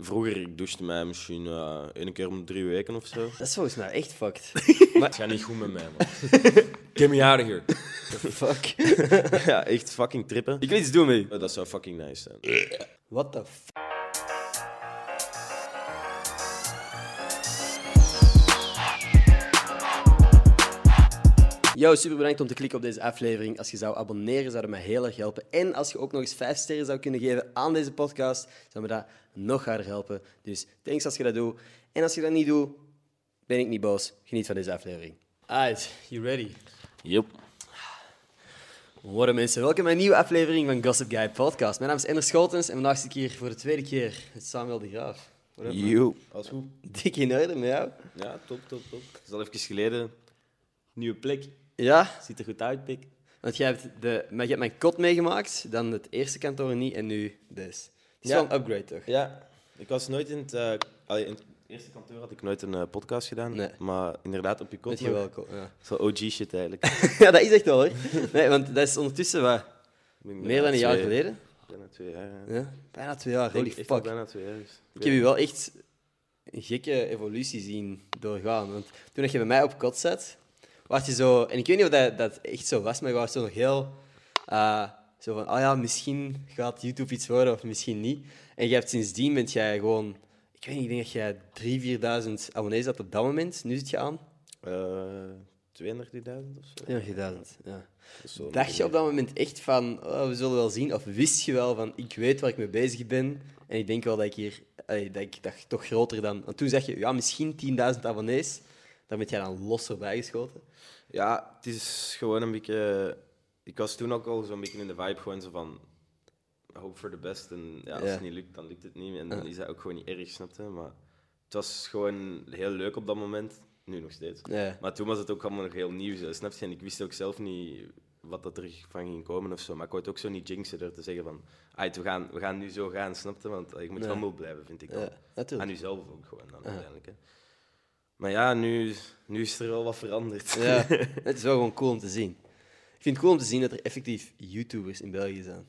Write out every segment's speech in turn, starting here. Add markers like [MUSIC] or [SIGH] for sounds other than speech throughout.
Vroeger, ik douchte mij misschien uh, één keer om drie weken of zo. [LAUGHS] Dat is volgens mij echt fucked. [LAUGHS] maar het gaat niet goed met mij, man. [LAUGHS] Get me out of here. Fuck. ja, echt fucking trippen. Ik wil iets doen mee. Dat zou fucking nice zijn. What the f... Yo, super bedankt om te klikken op deze aflevering. Als je zou abonneren, zou dat mij heel erg helpen. En als je ook nog eens vijf sterren zou kunnen geven aan deze podcast, zou me dat nog harder helpen. Dus thanks als je dat doet. En als je dat niet doet, ben ik niet boos. Geniet van deze aflevering. Alright, you ready? Yep. Hoi mensen, welkom bij een nieuwe aflevering van Gossip Guy Podcast. Mijn naam is Ender Scholtens en vandaag zit ik hier voor de tweede keer met Samuel de Graaf. Yo. Alles goed? Dik in orde met jou? Ja, top, top, top. Het is al even geleden. Nieuwe plek. Ja, Ziet er goed uit, pik. want jij hebt, de, maar je hebt mijn kot meegemaakt, dan het eerste kantoor niet en nu deze. Het is Ja. wel een upgrade, toch? Ja, ik was nooit in het... eh, allee, in het eerste kantoor had ik nooit een eh, podcast gedaan. Nee. Maar inderdaad, op je Weet kop. je wel, ja. Zo OG shit eigenlijk. [LAUGHS] ja, dat is echt wel hoor. Nee, want dat is ondertussen wat, meer dan een jaar Twee- geleden. Bijna twee jaar, ja. Ja, bijna twee jaar, holy fuck. bijna twee jaar. is. Ik heb je wel echt een gekke evolutie zien doorgaan. Want toen je bij mij op kot zat, was je zo... En ik weet niet of dat, dat echt zo was, maar je was zo nog heel... eh, zo van, oh ja, misschien gaat YouTube iets worden of misschien niet. En je hebt sindsdien bent jij gewoon... Ik weet niet, ik denk dat jij 3.000, 4.000 abonnees had op dat moment. Nu zit je aan. 32.000 of zo. 32.000, ja. Dat Dacht je op dat moment echt van, oh, we zullen wel zien? Of wist je wel van, ik weet waar ik mee bezig ben en ik denk wel dat ik hier, allee, dat ik dacht toch groter dan... Want toen zeg je, ja, misschien 10.000 abonnees. Daar ben jij dan los voorbij geschoten. Ja, het is gewoon een beetje... Ik was toen ook al zo'n beetje in de vibe gewoon zo van... Hope for the best. En ja, als Ja. het niet lukt, dan lukt het niet. En dan is dat ook gewoon niet erg, snapte. Maar het was gewoon heel leuk op dat moment. Nu nog steeds. Ja. Maar toen was het ook allemaal nog heel nieuw, snap je? En ik wist ook zelf niet wat dat er van ging komen of zo. Maar ik wou het ook zo niet jinxen door te zeggen van... "Aight, we, gaan, we gaan nu zo gaan, snap je? Want eh, je moet Ja. humble blijven, vind ik dan. Ja, natuurlijk. Aan jezelf ook gewoon dan, uiteindelijk. Hè. Maar ja, nu, nu is er wel wat veranderd. Ja, [LAUGHS] het is wel gewoon cool om te zien. Ik vind het cool om te zien dat er effectief YouTubers in België zijn.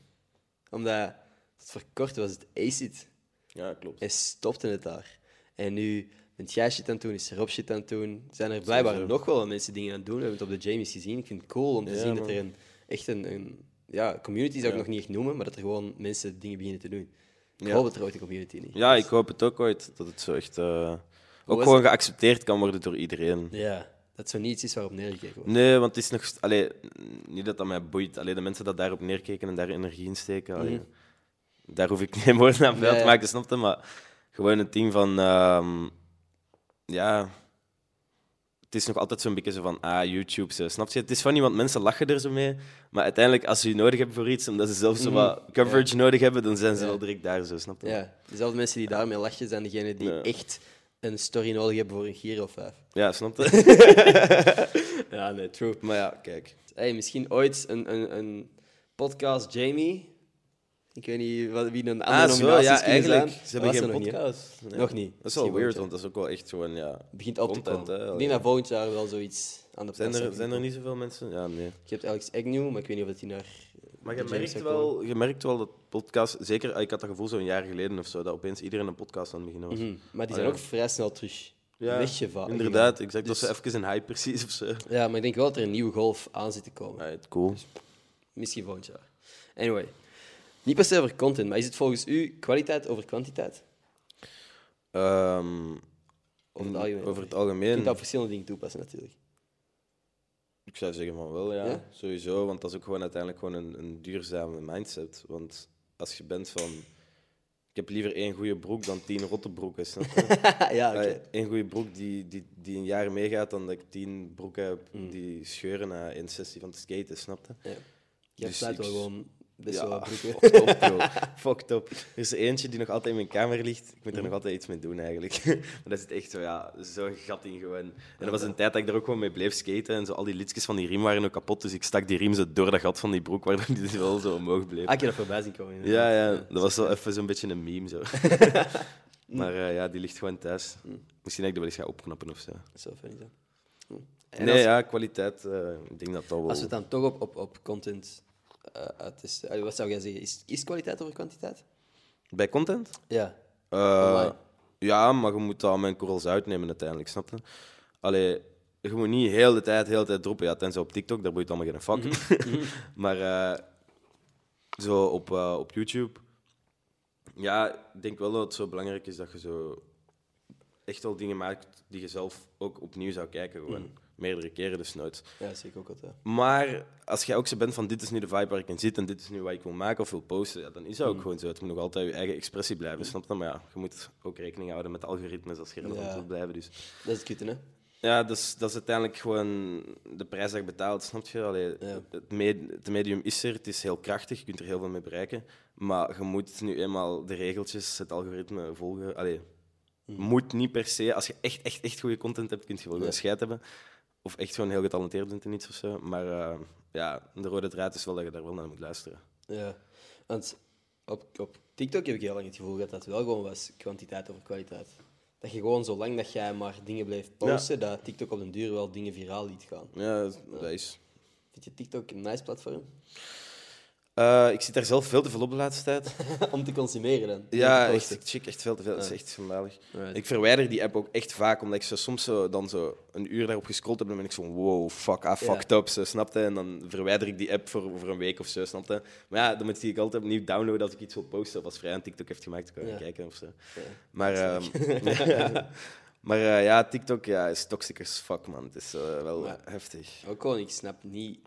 Omdat, tot voor kort was het Acid. ja klopt. Hij stopte het daar. En nu bent jij shit aan het doen, is Rob shit aan het doen. Zijn er blijkbaar Sowieso. nog wel mensen dingen aan het doen. We hebben het op de Jamies gezien. Ik vind het cool om te Ja, zien dat er een, echt een, een ja, community zou ik Ja. nog niet echt noemen, maar dat er gewoon mensen dingen beginnen te doen. Ik Ja. hoop dat er ooit een community niet. Ja, ik hoop het ook ooit, dat het zo echt... eh, ook gewoon geaccepteerd kan worden door iedereen. Ja, dat zo niet iets is waarop neergekeken wordt. Nee, want het is nog... Allee, niet dat dat mij boeit. Allee, de mensen dat daarop neerkeken en daar energie in steken, allee, daar hoef ik [LAUGHS] geen woorden aan vuil Nee. te maken, snap je? Maar gewoon het ding van... ehm, ja... Het is nog altijd zo'n beetje zo van, ah, YouTube, zo, snap je? Het is funny, want mensen lachen er zo mee. Maar uiteindelijk, als ze je nodig hebben voor iets, omdat ze zelf zo wat coverage nodig hebben, dan zijn ze Ja. wel direct daar, zo, snap je? Ja, dezelfde mensen die daarmee lachen zijn degenen die Ja. echt een story nodig hebben voor een Giro 5. Ja, snap je? [LAUGHS] Ja, nee, true. maar ja, kijk. Hey, misschien ooit een, een, een podcast Jamie. Ik weet niet wat, wie een andere Ah, zo, nominaties ja, eigenlijk. zijn. Ze hebben geen niet, podcast. Nee. Nog niet. Dat is wel weird, want dat is ook wel echt gewoon, ja... Het begint op te Content, komen. hè, Ik denk dat volgend jaar wel zoiets aan de Zijn er, zijn er komen. niet zoveel mensen? Ja, nee. Je hebt Alex Agnew, maar ik weet niet of dat hij naar... Maar je merkt, wel, je merkt wel dat podcast... Zeker, ik had dat gevoel zo'n jaar geleden of zo, dat opeens iedereen een podcast aan het beginnen was. Mhm. Maar die Ah, zijn ook vrij snel terug Ja, weggevallen. Inderdaad, exact. Dus- Dat ze even een hype precies of zo. Ja, maar ik denk wel dat er een nieuwe golf aan zit te komen. Right, cool. Misschien volgend jaar. Anyway. Niet per se over content, maar is het volgens u kwaliteit over kwantiteit? Ehm, Over het algemeen. Over het Je algemeen, kunt dat op verschillende dingen toepassen, natuurlijk. Ik zou zeggen van wel, ja. Ja? Sowieso, want dat is ook gewoon uiteindelijk gewoon een, een duurzame mindset. Want als je bent van... Ik heb liever één goede broek dan tien rotte broeken, snap je? [LAUGHS] ja, Eén goede broek die, die, die een jaar meegaat dan dat ik tien broeken heb die scheuren na één sessie van het skaten, snap je? Ja. Je Dus hebt wel gewoon best wel wat broeken. fucked up, bro. [LAUGHS] Fucked up. Er is er eentje die nog altijd in mijn kamer ligt. Ik moet er nog altijd iets mee doen, eigenlijk. [LAUGHS] maar dat zit echt zo, ja, zo'n gat in gewoon. En dat was een tijd dat ik er ook gewoon mee bleef skaten. En zo, al die liedjes van die riem waren ook kapot. Dus ik stak die riem zo door dat gat van die broek, waardoor die dus wel zo omhoog bleef. Ah, ik heb dat voorbij zien komen. Ja, ja, dat was wel even zo'n beetje een meme, zo. [LAUGHS] maar eh, ja, die ligt gewoon thuis. Misschien dat ik dat wel eens ga opknappen of zo. Dat zou funny zijn. En Nee, als, ja, kwaliteit, eh, ik denk dat dat wel... als we het dan toch op, op, op content uh, uittesten, Allee, wat zou jij zeggen? Is, is kwaliteit over kwantiteit? Bij content? Ja. Eh, ja, maar je moet dat met een korrels uitnemen uiteindelijk, snap je? Allee, je moet niet heel de tijd, heel de tijd droppen. Ja, tenzij op TikTok, daar boeit allemaal geen fuck. [LAUGHS] Mhm. maar eh, zo op, eh, op YouTube... Ja, ik denk wel dat het zo belangrijk is dat je zo echt wel dingen maakt die je zelf ook opnieuw zou kijken. Gewoon Mhm. Meerdere keren, dus nooit. Ja, zeker ook altijd. Maar als jij ook zo bent van dit is nu de vibe waar ik in zit en dit is nu wat ik wil maken of wil posten, ja, dan is dat ook Mm. gewoon zo. Het moet nog altijd je eigen expressie blijven, snap je? Maar ja, je moet ook rekening houden met algoritmes als je relevant Ja. wilt blijven. Dus Dat is het kutte, hè? ja, is, dat is uiteindelijk gewoon de prijs dat je betaalt, snap je? Allee, Ja. het, med- het medium is er, het is heel krachtig, je kunt er heel veel mee bereiken. Maar je moet nu eenmaal de regeltjes, het algoritme volgen. Allee, moet niet per se, als je echt, echt, echt goede content hebt, kun je wel Ja. gewoon scheid hebben. Of echt gewoon heel getalenteerd bent in iets of zo. Maar eh, ja, de rode draad is wel dat je daar wel naar moet luisteren. Ja. Want op, op TikTok heb ik heel lang het gevoel dat dat wel gewoon was kwantiteit over kwaliteit. Dat je gewoon, zolang dat jij maar dingen blijft posten, dat TikTok op den duur wel dingen viraal liet gaan. Ja, dat is. Vind je TikTok een nice platform? Eh, ik zit daar zelf veel te veel op de laatste tijd. [LAUGHS] Om te consumeren dan? Ja, echt, ik check echt veel te veel. Dat is echt schandalig. Right. Ik verwijder die app ook echt vaak, omdat ik zo soms zo, dan zo een uur daarop gescrolld heb. Dan ben ik zo, wow, fuck, ah, fucked up, zo, snapte? En dan verwijder ik die app voor, voor een week of zo, snapte? Maar ja, dan moet ik altijd opnieuw downloaden als ik iets wil posten. Of als vrij een TikTok heeft gemaakt, kan Ja. kijken of zo. Ja. Maar, ehm, [LAUGHS] maar eh, ja, TikTok ja, is toxic as fuck, man. Het is eh, wel heftig. Ook gewoon, ik snap niet...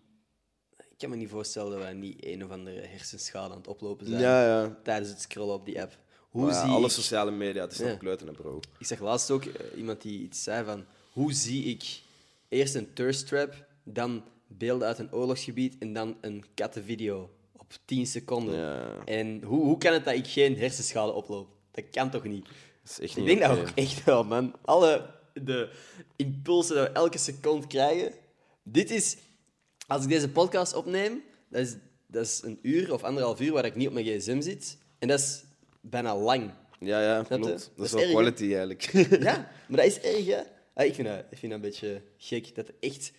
Ik kan me niet voorstellen dat wij niet een of andere hersenschade aan het oplopen zijn Ja, ja. tijdens het scrollen op die app. Hoe Maar ja, zie alle ik... sociale media, het is nog kleuten, bro. Ik zag laatst ook eh, iemand die iets zei van... Hoe zie ik eerst een thirst trap, dan beelden uit een oorlogsgebied en dan een kattenvideo op 10 seconden? En hoe, hoe kan het dat ik geen hersenschade oploop? Dat kan toch niet? Dat is echt Ik niet denk dat ook echt wel, man. Alle de impulsen dat we elke seconde krijgen. Dit is, als ik deze podcast opneem, dat is, dat is een uur of anderhalf uur waar ik niet op mijn gsm zit. En dat is bijna lang. Ja, ja, klopt. Dat Dat is is wel erg, quality, eigenlijk. Ja, [LAUGHS] maar dat is erg, hè? Ah, ik, vind dat, ik vind dat een beetje gek. Dat echt...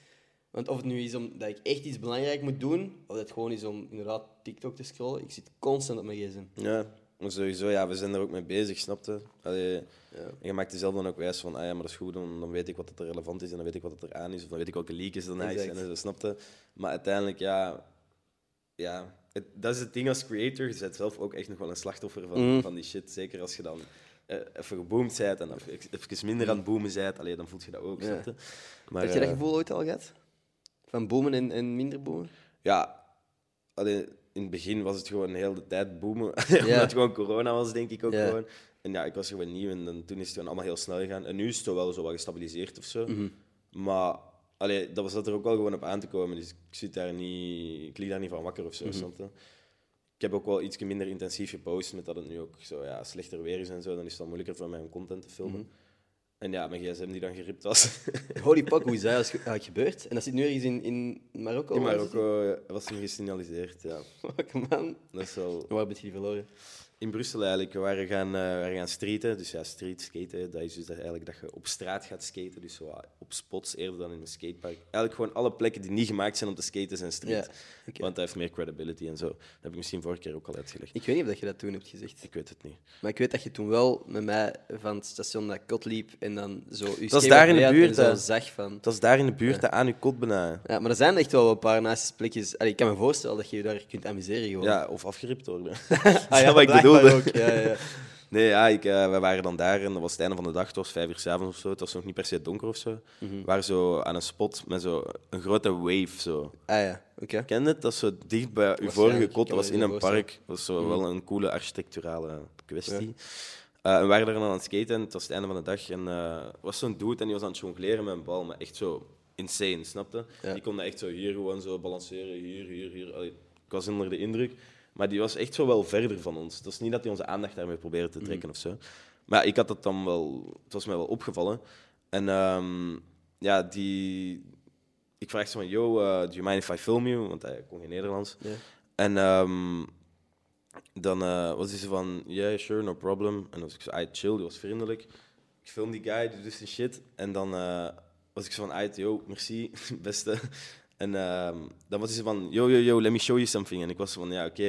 Want of het nu is omdat ik echt iets belangrijk moet doen, of dat het gewoon is om inderdaad TikTok te scrollen, ik zit constant op mijn gsm. Ja, sowieso, ja, we zijn er ook mee bezig, snapte? Allee, Ja. En je maakt jezelf dan ook wijs van, ah ja, maar dat is goed, dan, dan weet ik wat er relevant is en dan weet ik wat er aan is, of dan weet ik welke er nice Exact. zijn en zo, snapte? Maar uiteindelijk, ja, ja het, dat is het ding als creator, je bent zelf ook echt nog wel een slachtoffer van, Mm. van die shit. Zeker als je dan eh, even geboomd bent en even, minder aan het boomen bent, allee, dan voelt je dat ook, Ja. snapte? Maar, Heb je dat eh, gevoel ooit al gehad? Van boomen en, en minder boomen? Ja, allee, in het begin was het gewoon de hele tijd boomen. [LAUGHS] Ja. Omdat het gewoon corona was, denk ik ook Ja. gewoon. En ja, ik was gewoon nieuw en dan, toen is het gewoon allemaal heel snel gegaan. En nu is het wel zo wat gestabiliseerd of zo. Mhm. Maar allee, dat was dat er ook wel gewoon op aan te komen. Dus ik, zit daar niet, ik lig daar niet van wakker of zo. Snap je? Ik heb ook wel iets minder intensief gepost, met dat het nu ook zo ja, slechter weer is en zo. Dan is het wel moeilijker voor mij om content te filmen. Mhm. En ja, mijn gsm die dan geript was. [LAUGHS] Holy fuck, hoe is dat gebeurd? En dat zit nu ergens in, in Marokko? In Marokko eh, was hem gesignaliseerd, ja. Fuck, man. Dat is wel... Waar ben je die verloren? In Brussel eigenlijk. We waren gaan, we waren gaan streeten. Dus ja, street skaten, dat is dus eigenlijk dat je op straat gaat skaten. Dus zo op spots eerder dan in een skatepark. Eigenlijk gewoon alle plekken die niet gemaakt zijn om te skaten zijn street. Ja. Want dat heeft meer credibility en zo. Dat heb ik misschien vorige keer ook al uitgelegd. Ik weet niet of dat je dat toen hebt gezegd. Ik weet het niet. Maar ik weet dat je toen wel met mij van het station naar Kot liep en dan zo... je Dat is schema daar in de buurt, zo zag van... Dat is daar in de buurt, ja. aan uw kot bijna. Ja, maar er zijn echt wel een paar naast plekjes... Allee, ik kan me voorstellen dat je je daar kunt amuseren gewoon. Ja, of afgeript worden. [LAUGHS] ah, ja ik blijkbaar bedoelde. Ook. Ja, ja. [LAUGHS] Nee, ja, ik, eh, we waren dan daar en dat was het einde van de dag. Het was vijf uur s'avonds of zo. Het was nog niet per se donker of zo. Mhm. We waren zo aan een spot met zo een grote wave. Zo. Ah ja, oké. Ken je het? Dat is zo dicht bij uw vorige kot. Dat was in een park. Dat was zo wel een coole architecturale kwestie. Ja. Eh, en we waren daar dan aan het skaten. en Het was het einde van de dag. En eh, was zo'n dude en die was aan het jongleren met een bal. Maar echt zo insane, snapte? Ja. Die kon dat echt zo hier gewoon zo balanceren. Hier, hier, hier. Allee, ik was onder de indruk. Maar die was echt zo wel verder van ons. Het is niet dat hij onze aandacht daarmee probeerde te trekken of zo. Maar ik had dat dan wel... Het was mij wel opgevallen. En ehm, ja, die... Ik vraag zo van, yo, eh, do you mind if I film you? Want hij kon geen Nederlands. En ehm, dan eh, was hij zo van, yeah, sure, no problem. En dan was ik zo, I chill, die was vriendelijk. Ik film die guy, die doet zijn shit. En dan eh, was ik zo van, "Aight, yo, merci, [LAUGHS] beste. En ehm, dan was hij van, yo, yo, yo, let me show you something. En ik was van, ja, oké,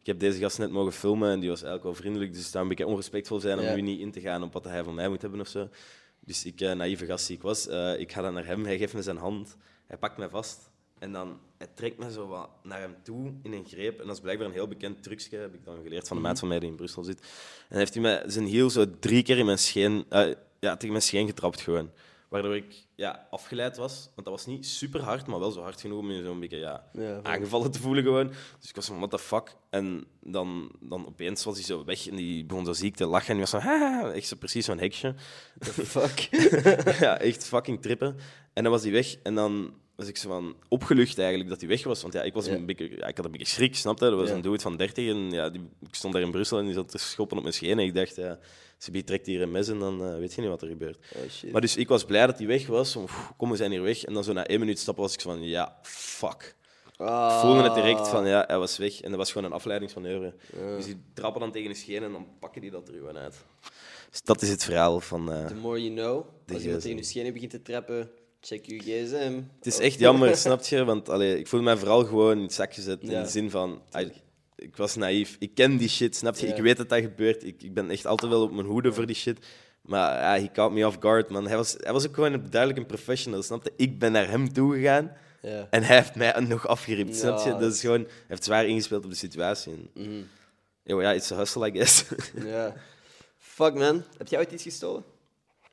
ik heb deze gast net mogen filmen en die was eigenlijk wel vriendelijk, dus het zou een beetje onrespectvol zijn om Ja. nu niet in te gaan op wat hij van mij moet hebben of zo. Dus ik, eh, naïeve gast die ik was, eh, ik ga dan naar hem, hij geeft me zijn hand, hij pakt mij vast en dan hij trekt me zo wat naar hem toe in een greep. En dat is blijkbaar een heel bekend trucje, heb ik dan geleerd van een maat van mij die in Brussel zit. En heeft hij mij zijn hiel zo drie keer in mijn scheen, eh, ja, tegen mijn scheen getrapt gewoon. Waardoor ik ja, afgeleid was, want dat was niet super hard, maar wel zo hard genoeg om je zo'n beetje ja, Ja, van- aangevallen te voelen gewoon. Dus ik was van, what the fuck? En dan, dan opeens was hij zo weg en die begon zo ziek te lachen. En die was zo, "Haha," echt zo precies zo'n heksje. Fuck. [LAUGHS] ja, echt fucking trippen. En dan was hij weg en dan was ik zo van opgelucht eigenlijk dat hij weg was. Want ja, ik, was Ja. een beetje, ja, ik had een beetje schrik, snapte? Dat was Ja. een dude van 30 en ja, die, ik stond daar in Brussel en die zat te schoppen op mijn scheen. En ik dacht, ja, Sibi trekt hier een mes en dan eh, weet je niet wat er gebeurt. Oh. Maar dus ik was blij dat hij weg was. Van, "Pff, kom, we zijn hier weg. En dan zo na één minuut stappen was ik van, ja, fuck. Ik Ah. voelde het direct van, ja, hij was weg. En dat was gewoon een afleidingsmanoeuvre. Dus die trappen dan tegen de scheen en dan pakken die dat er gewoon uit. Dus dat is het verhaal van... eh, The more you know. De Als iemand gsm. tegen je schenen begint te trappen, check je gsm. Het is echt jammer, [LAUGHS] snap je? Want allee, ik voel mij vooral gewoon in het zak gezet. In Ja. de zin van, ik was naïef. Ik ken die shit, snap je? Ik weet dat dat gebeurt. Ik, ik ben echt altijd wel op mijn hoede voor die shit. Maar ja, he caught me off guard, man. Hij was, hij was ook gewoon duidelijk een professional, snap je? Ik ben naar hem toe gegaan Ja. en hij heeft mij nog afgeript, snap je? Dat is gewoon, hij heeft zwaar ingespeeld op de situatie. En, Mhm. yo, ja, it's a hustle, I guess. [LAUGHS] ja. Fuck, man. Heb jij ooit iets gestolen?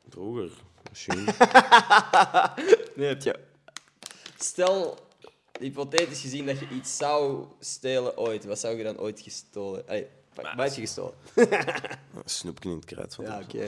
Vroeger, misschien. [LAUGHS] Nee, heb je. Stel, hypothetisch gezien, dat je iets zou stelen ooit. Wat zou je dan ooit gestolen? Allee, fuck, wat heb je gestolen? Snoepje in het kruid. van Ja, de- oké.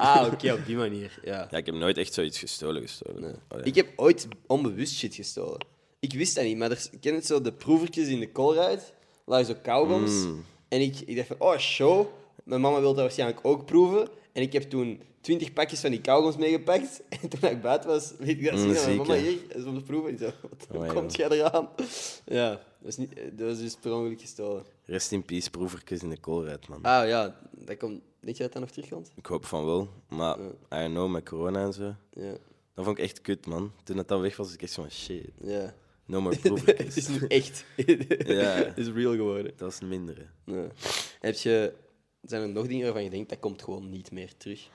Ah, oké, op die manier. Ja. Ja, ik heb nooit echt zoiets gestolen gestolen. Nee. Allee. Ik heb ooit onbewust shit gestolen. Ik wist dat niet, maar er, ik ken het zo, de proevertjes in de koolruit. lagen zo kauwgoms. Mm. En ik, ik dacht van, oh, show. Mijn mama wilde dat waarschijnlijk ook proeven. En ik heb toen twintig pakjes van die kauwgoms meegepakt. [LAUGHS] En toen ik buiten was, liet ik dat Mm, zien aan mijn mama hier. Zo om te proeven. En zo, wat Amai, komt jij eraan? [LAUGHS] Ja, dat was, niet, dat was dus per ongeluk gestolen. Rest in peace, proevertjes in de koolruit, man. Ah ja, dat komt, denk je dat dat nog terugkomt? Ik hoop van wel. Maar, I don't know, met corona en zo. Ja, Dat vond ik echt kut, man. Toen het dan weg was, was ik echt zo van shit. ja. No more [LAUGHS] het proevertjes. is nu echt. Ja. Het is real geworden. Dat mindere. Ja. Heb je, zijn er nog dingen waarvan je denkt dat komt gewoon niet meer terug?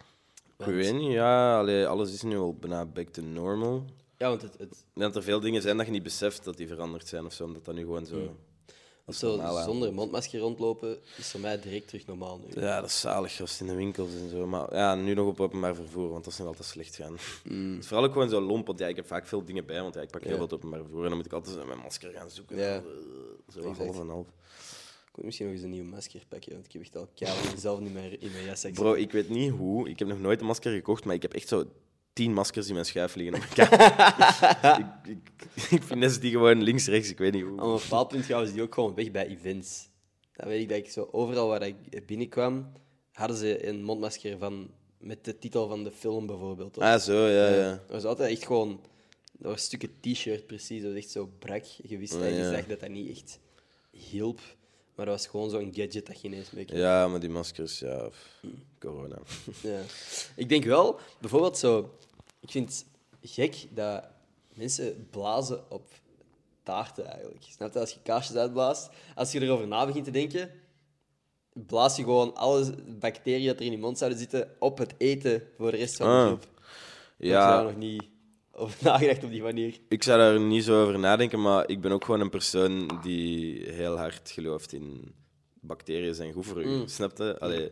Ik weet niet, ja. Allee, alles is nu al bijna back to normal. Ja, want het, het, dat er veel dingen zijn dat je niet beseft dat die veranderd zijn of zo. Omdat dat nu gewoon zo... of zo normaal zonder mondmasker rondlopen is voor mij direct terug normaal nu. Ja, dat is zalig, gast, in de winkels en zo. Maar ja, nu nog op openbaar vervoer, want dat is nog altijd slecht gaan. Het is vooral ook gewoon zo lomp, want ja, ik heb vaak veel dingen bij, want ja, ik pak heel Ja. wat openbaar vervoer en dan moet ik altijd zo mijn masker gaan zoeken. Ja. Zo half en half. Ik moet misschien nog eens een nieuwe masker pakken, want ik heb echt al keihard [LAUGHS] zelf niet meer in mijn jas. Bro, ik weet niet hoe. Ik heb nog nooit een masker gekocht, maar ik heb echt zo tien maskers in mijn schuif liggen op mijn kamer. [LAUGHS] ik, ik, ik finesse die gewoon links, rechts, ik weet niet hoe. Op een bepaald punt gaan ze die ook gewoon weg bij events. Dan weet ik dat ik zo overal waar ik binnenkwam, hadden ze een mondmasker van, met de titel van de film bijvoorbeeld. Ah, zo, ja, ja. Dat was altijd echt gewoon... Dat was stukken t-shirt precies, dat was echt zo brak. Je wist Oh, dat je ja. zag dat dat niet echt hielp. Maar dat was gewoon zo'n gadget dat je ineens mee kon. Ja, maar die maskers, ja, pff, corona. [LAUGHS] Ja. Ik denk wel, bijvoorbeeld zo... Ik vind het gek dat mensen blazen op taarten eigenlijk. Snap je? Als je kaarsjes uitblaast, als je erover na begint te denken, blaas je gewoon alle bacteriën dat er in je mond zouden zitten op het eten voor de rest van de Ah. groep. Ja, daar nog niet over [LAUGHS] nagedacht op die manier. ik zou daar niet zo over nadenken, maar ik ben ook gewoon een persoon die heel hard gelooft in bacteriën zijn goed voor je. Mm. Snap je? Allee,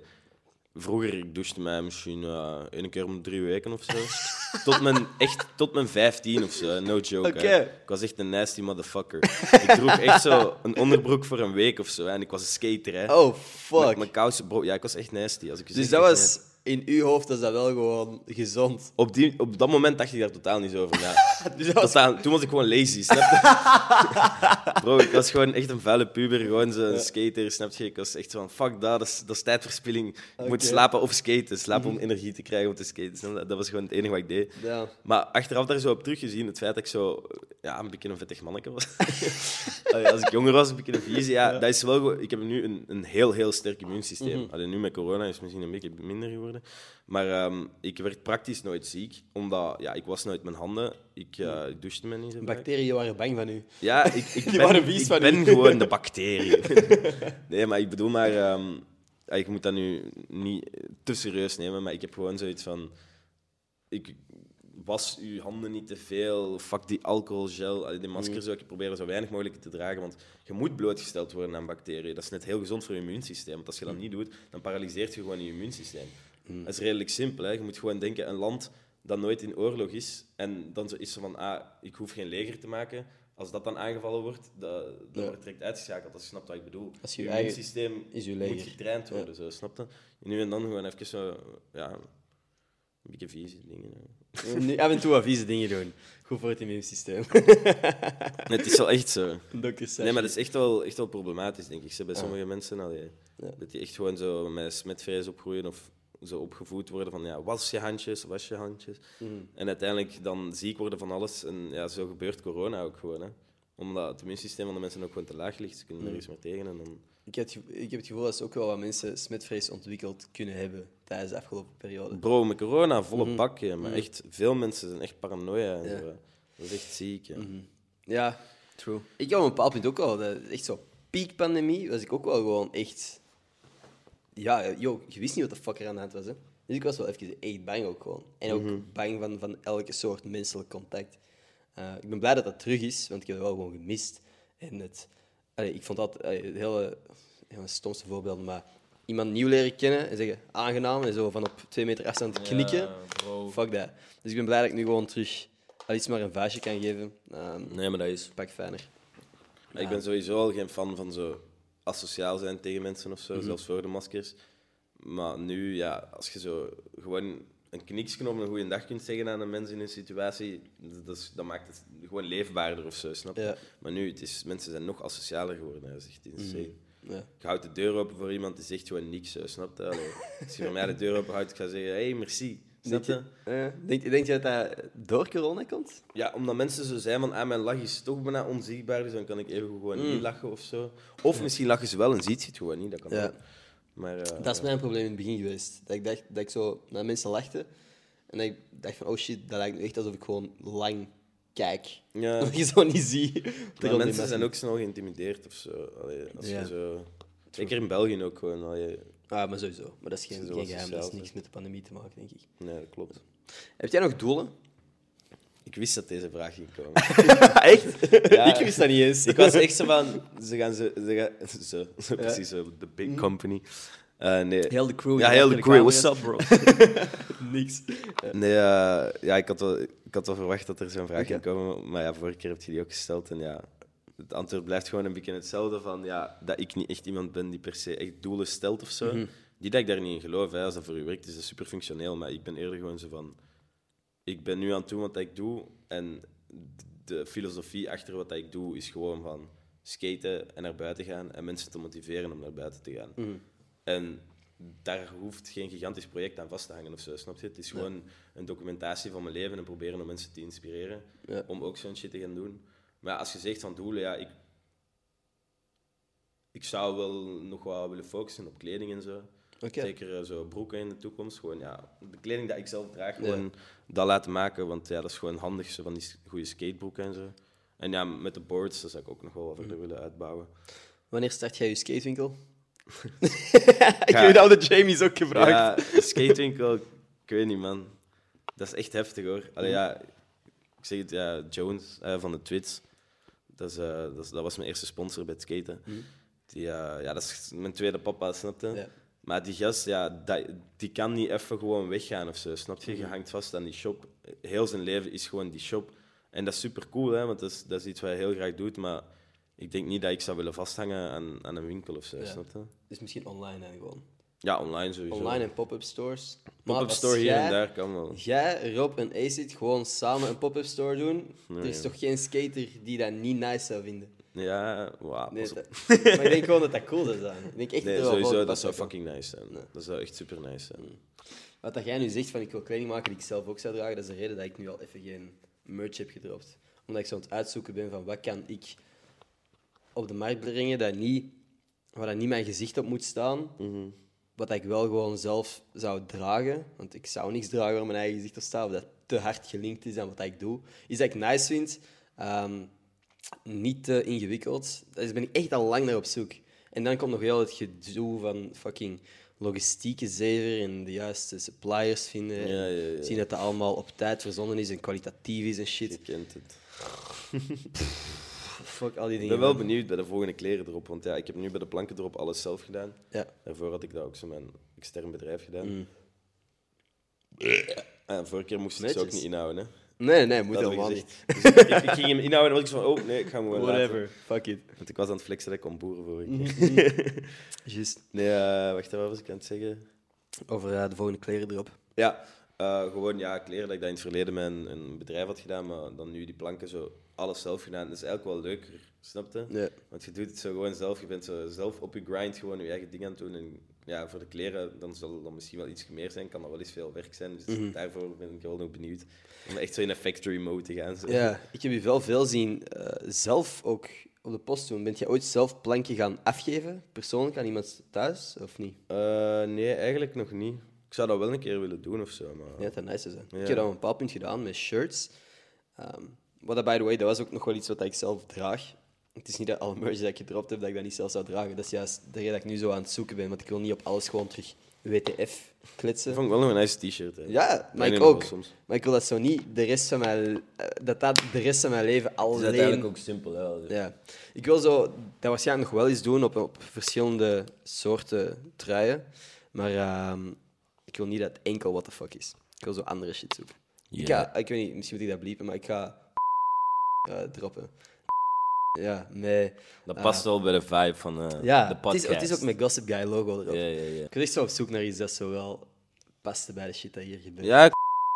vroeger, ik douchte mij misschien eh één keer om drie weken of zo. [LAUGHS] tot mijn, echt tot mijn 15 of zo, no joke. Hè. Ik was echt een nasty motherfucker. ik droeg echt zo een onderbroek voor een week of zo en ik was een skater. Hè. Oh, Met fuck. mijn kousen, bro. Ja, ik was echt nasty. Als ik Dus dat was... In uw hoofd was dat wel gewoon gezond. Op, die, op dat moment dacht ik daar totaal niet zo over na. [LAUGHS] Dus dat was... Totaal, toen was ik gewoon lazy, snap je? [LAUGHS] Bro, ik was gewoon echt een vuile puber, gewoon zo'n skater, snap je? Ik was echt van, fuck dat, dat is, dat is tijdverspilling. Ik moet. Mhm. slapen of skaten, slapen om energie te krijgen om te skaten. Dat was gewoon het enige wat ik deed. Ja. Maar achteraf daar zo op teruggezien, het feit dat ik zo ja, een beetje een vettig manneke was. [LAUGHS] Als ik jonger was, een beetje een visie. Ja, dat is wel. Ik heb nu een, een heel, heel sterk immuunsysteem. Mhm. Nu met corona is het misschien een beetje minder geworden. Maar ehm, ik werd praktisch nooit ziek, omdat ja, ik was nooit mijn handen. Ik, ik douchte me niet. Bacteriën waren bang van u. Ja, ik, ik [LAUGHS] Die waren ben, vies ik van ben u. [LAUGHS] gewoon de bacterie. [LAUGHS] nee, maar ik bedoel maar... ehm, ik moet dat nu niet te serieus nemen, maar ik heb gewoon zoiets van... Ik was uw handen niet te veel, fuck die alcoholgel, die masker zou ik proberen zo weinig mogelijk te dragen, want je moet blootgesteld worden aan bacteriën. Dat is net heel gezond voor je immuunsysteem, want als je dat niet doet, dan paralyseert je gewoon je immuunsysteem. Dat is redelijk simpel. Hè? Je moet gewoon denken, een land dat nooit in oorlog is, en dan zo is zo van, ah, ik hoef geen leger te maken. Als dat dan aangevallen wordt, dat, dat Ja. wordt direct uitgeschakeld, als je snapt wat ik bedoel. Als je je eigen- immuunsysteem is je moet getraind worden, zo, snap je? En nu en dan gewoon even zo, ja, een beetje vieze dingen. Nu af en toe wat vieze dingen doen. Goed voor het immuunsysteem. [LAUGHS] Nee, het is wel echt zo. Nee, maar dat is echt wel, echt wel problematisch, denk ik. Ze bij sommige mensen, allee, Ja. dat die echt gewoon zo met smetvrees opgroeien of zo opgevoed worden van ja, was je handjes, was je handjes. Mhm. En uiteindelijk dan ziek worden van alles. En ja, zo gebeurt corona ook gewoon. Hè. Omdat het immuunsysteem van de mensen ook gewoon te laag ligt. Ze kunnen nergens meer tegen. En dan... Ik heb, het ik heb het gevoel dat ze ook wel wat mensen smetvrees ontwikkeld kunnen hebben tijdens de afgelopen periode. Bro, met corona, volle hè, Maar Mhm. echt, veel mensen zijn echt paranoia. En Ja. zo. Dat is echt ziek. hè. Mhm. Ja, true. Ik had op een bepaald punt ook dat- echt zo piekpandemie, was ik ook wel gewoon echt... Ja, joh, je wist niet wat de fuck er aan de hand was, hè. Dus ik was wel even echt bang ook gewoon. En ook bang van, van elke soort menselijk contact. Eh, ik ben blij dat dat terug is, want ik heb het wel gewoon gemist. En het... allee, ik vond dat allee, het hele... Stomste voorbeeld, maar iemand nieuw leren kennen en zeggen aangenaam en zo van op twee meter afstand knikken. Fuck dat. Dus ik ben blij dat ik nu gewoon terug al iets maar een vuistje kan geven. Ehm Nee, maar dat is... pak fijner. Ik ben sowieso al geen fan van zo asociaal zijn tegen mensen of zo, zelfs voor de maskers. Maar nu, ja, als je zo gewoon een kniksje op een goede dag kunt zeggen aan een mens in een situatie, dat, is, dat maakt het gewoon leefbaarder of zo, snap je? Ja. Maar nu, het is, mensen zijn nog asocialer geworden, dat is echt insane. Ja. Je houdt de deur open voor iemand, die zegt gewoon niks, zo, snap je? Allee, als je [LAUGHS] voor mij de deur open houdt, ik ga zeggen, hey, merci. Denk je? denk, denk je dat dat door corona komt? Ja, omdat mensen zo zijn van, ah, mijn lach is toch bijna onzichtbaar, dus dan kan ik even gewoon niet lachen of zo. Of misschien lachen ze wel en ziet je het gewoon niet, dat kan Ja. ook. Maar, eh, Dat is mijn probleem in het begin geweest. Dat ik dacht dat ik zo naar mensen lachte en dat ik dacht van, oh shit, dat lijkt nu echt alsof ik gewoon lang kijk. Ja, [LAUGHS] Dat je zo niet ziet. maar [LAUGHS] mensen zijn ook snel geïntimideerd of zo. Allee, als Ja. je zo... Zeker in België ook gewoon. Allee, Ah, maar sowieso. Maar dat is geen, Ze geheim. Dat is niks met de pandemie te maken, denk ik. nee, dat klopt. Heb jij nog doelen? Ik wist dat deze vraag ging komen. [LAUGHS] echt? Ja. Ik wist dat niet eens. ik was echt zo van... Ze gaan zo... Ze gaan, zo, [LAUGHS] zo precies zo, de big company. Eh, nee. Heel de crew. Ja, heel de crew. What's up, bro? [LAUGHS] Niks. Nee, eh, ja, ik had, wel, ik had wel verwacht dat er zo'n vraag ging komen. Maar ja, vorige keer heb je die ook gesteld. En ja, het antwoord blijft gewoon een beetje hetzelfde. Van, ja, dat ik niet echt iemand ben die per se echt doelen stelt of zo. Mhm. Niet dat ik daar niet in geloof. Hè. Als dat voor u werkt, is dat super functioneel. Maar ik ben eerder gewoon zo van... Ik ben nu aan het doen wat ik doe. En de filosofie achter wat ik doe is gewoon van skaten en naar buiten gaan. En mensen te motiveren om naar buiten te gaan. Mhm. En daar hoeft geen gigantisch project aan vast te hangen of zo, snap je? Het is gewoon een documentatie van mijn leven en proberen om mensen te inspireren Ja. om ook zo'n shit te gaan doen. Maar als je zegt van doelen, ja, ik, ik zou wel nog wat willen focussen op kleding en zo. Zeker eh, zo broeken in de toekomst. Gewoon, ja, de kleding die ik zelf draag, gewoon dat laten maken. Want ja, dat is gewoon handig, zo van die goede skatebroeken en zo. En ja, met de boards, dat zou ik ook nog wel wat verder willen uitbouwen. Wanneer start jij je skatewinkel? [LAUGHS] ik heb dat de Jamie's ook gevraagd. Ja, skatewinkel, ik weet niet, man. Dat is echt heftig, hoor. Allee, ja, ik zeg het, ja, Jones eh, van de Twits. Dat, is, eh, dat, is- dat was mijn eerste sponsor bij het skaten. Die, eh, ja, dat is mijn tweede papa, snap je? Ja. Maar die gast, ja, dat, die kan niet even gewoon weggaan of zo, snap je? Je hangt vast aan die shop. Heel zijn leven is gewoon die shop. En dat is super cool, hè, want dat is, dat is iets wat hij heel graag doet. Maar ik denk niet dat ik zou willen vasthangen aan, aan een winkel of zo, Ja. snap je? Dus misschien online dan gewoon. Ja, online sowieso. Online en pop-up stores. Pop-up store hier jij- en daar kan wel. Jij, Rob en Acid gewoon samen een pop-up store doen. Nee, er is toch geen skater die dat niet nice zou vinden? Ja, wauw. Nee, [LAUGHS] maar ik denk gewoon dat dat cool zou zijn. Ik denk echt Nee, dat sowieso, dat zou fucking nice zijn. Nee. Dat zou echt super nice zijn. Wat dat jij nu zegt van ik wil kleding maken die ik zelf ook zou dragen, dat is de reden dat ik nu al even geen merch heb gedropt. Omdat ik zo aan het uitzoeken ben van wat kan ik op de markt brengen dat niet, waar dat niet mijn gezicht op moet staan. Wat ik wel gewoon zelf zou dragen. Want ik zou niks dragen waar mijn eigen gezicht op staat. Of dat te hard gelinkt is aan wat ik doe. Is dat ik nice vind. ehm, niet te ingewikkeld. Daar ben ik echt al lang naar op zoek. En dan komt nog heel het gedoe van fucking logistieke zever en de juiste suppliers vinden. Ja, ja, ja. Zien dat dat allemaal op tijd verzonnen is en kwalitatief is en Je shit. kent het. [LAUGHS] Fuck al die Ik ben wel benieuwd bij de volgende kleren erop. Want ja, ik heb nu bij de planken erop alles zelf gedaan. Ja. Daarvoor had ik dat ook zo mijn extern bedrijf gedaan. Mm. En vorige keer moest ik ze ook niet inhouden. Hè. Nee, nee, moet Dat helemaal niet. Dus ik, ik ging hem inhouden en was ik zo van, oh nee, ik ga hem gewoon Whatever, laten. fuck it. Want ik was aan het flexen dat ik kon boeren Mhm. keer. [LAUGHS] Juist. Nee, eh, wacht, wat was ik aan het zeggen? Over eh, de volgende kleren erop. Ja, eh, gewoon ja, kleren dat ik dat in het verleden met een, een bedrijf had gedaan, maar dan nu die planken zo alles zelf gedaan. Dat is eigenlijk wel leuker, snap je? Ja. Want je doet het zo gewoon zelf, je bent zo zelf op je grind gewoon je eigen ding aan het doen. En ja, voor de kleren dan zal dat misschien wel iets meer zijn, kan dat wel eens veel werk zijn. Dus Mhm. daarvoor ben ik wel nog benieuwd om echt zo in een factory mode te gaan. Zo. Ja, ik heb je wel veel zien eh, zelf ook op de post doen. Bent je ooit zelf plankje gaan afgeven, persoonlijk, aan iemand thuis, of niet? Eh, nee, eigenlijk nog niet. Ik zou dat wel een keer willen doen of zo, maar... Ja, dat nice zijn. Ja. Ik heb dat op een bepaald punt gedaan met shirts. Ehm wat dat, by the way, dat was ook nog wel iets wat ik zelf draag. Het is niet dat alle merch dat ik gedropt heb, dat ik dat niet zelf zou dragen. Dat is juist de reden dat ik nu zo aan het zoeken ben, want ik wil niet op alles gewoon terug WTF kletsen. Dat vond ik wel nog een nice t-shirt. hè. Ja, maar ik ook. soms. Maar ik wil dat zo niet de rest van mijn, eh, dat dat de rest van mijn leven Het alleen... is uiteindelijk ook simpel. Hè. Ja. Ik wil zo, dat waarschijnlijk nog wel eens doen op, op verschillende soorten truien. Maar ehm, ik wil niet dat het enkel what the fuck is. Ik wil zo andere shit zoeken. Ik, Ja. ga, ik weet niet, misschien moet ik dat bliepen, maar ik ga eh, droppen. Ja, met, Dat past wel bij de vibe van eh, ja de het, podcast. is, het is ook met Gossip Guy logo erop. Ja, ja, ja. Ik was echt zo op zoek naar iets dat zo wel paste bij de shit dat hier gebeurt. Ja,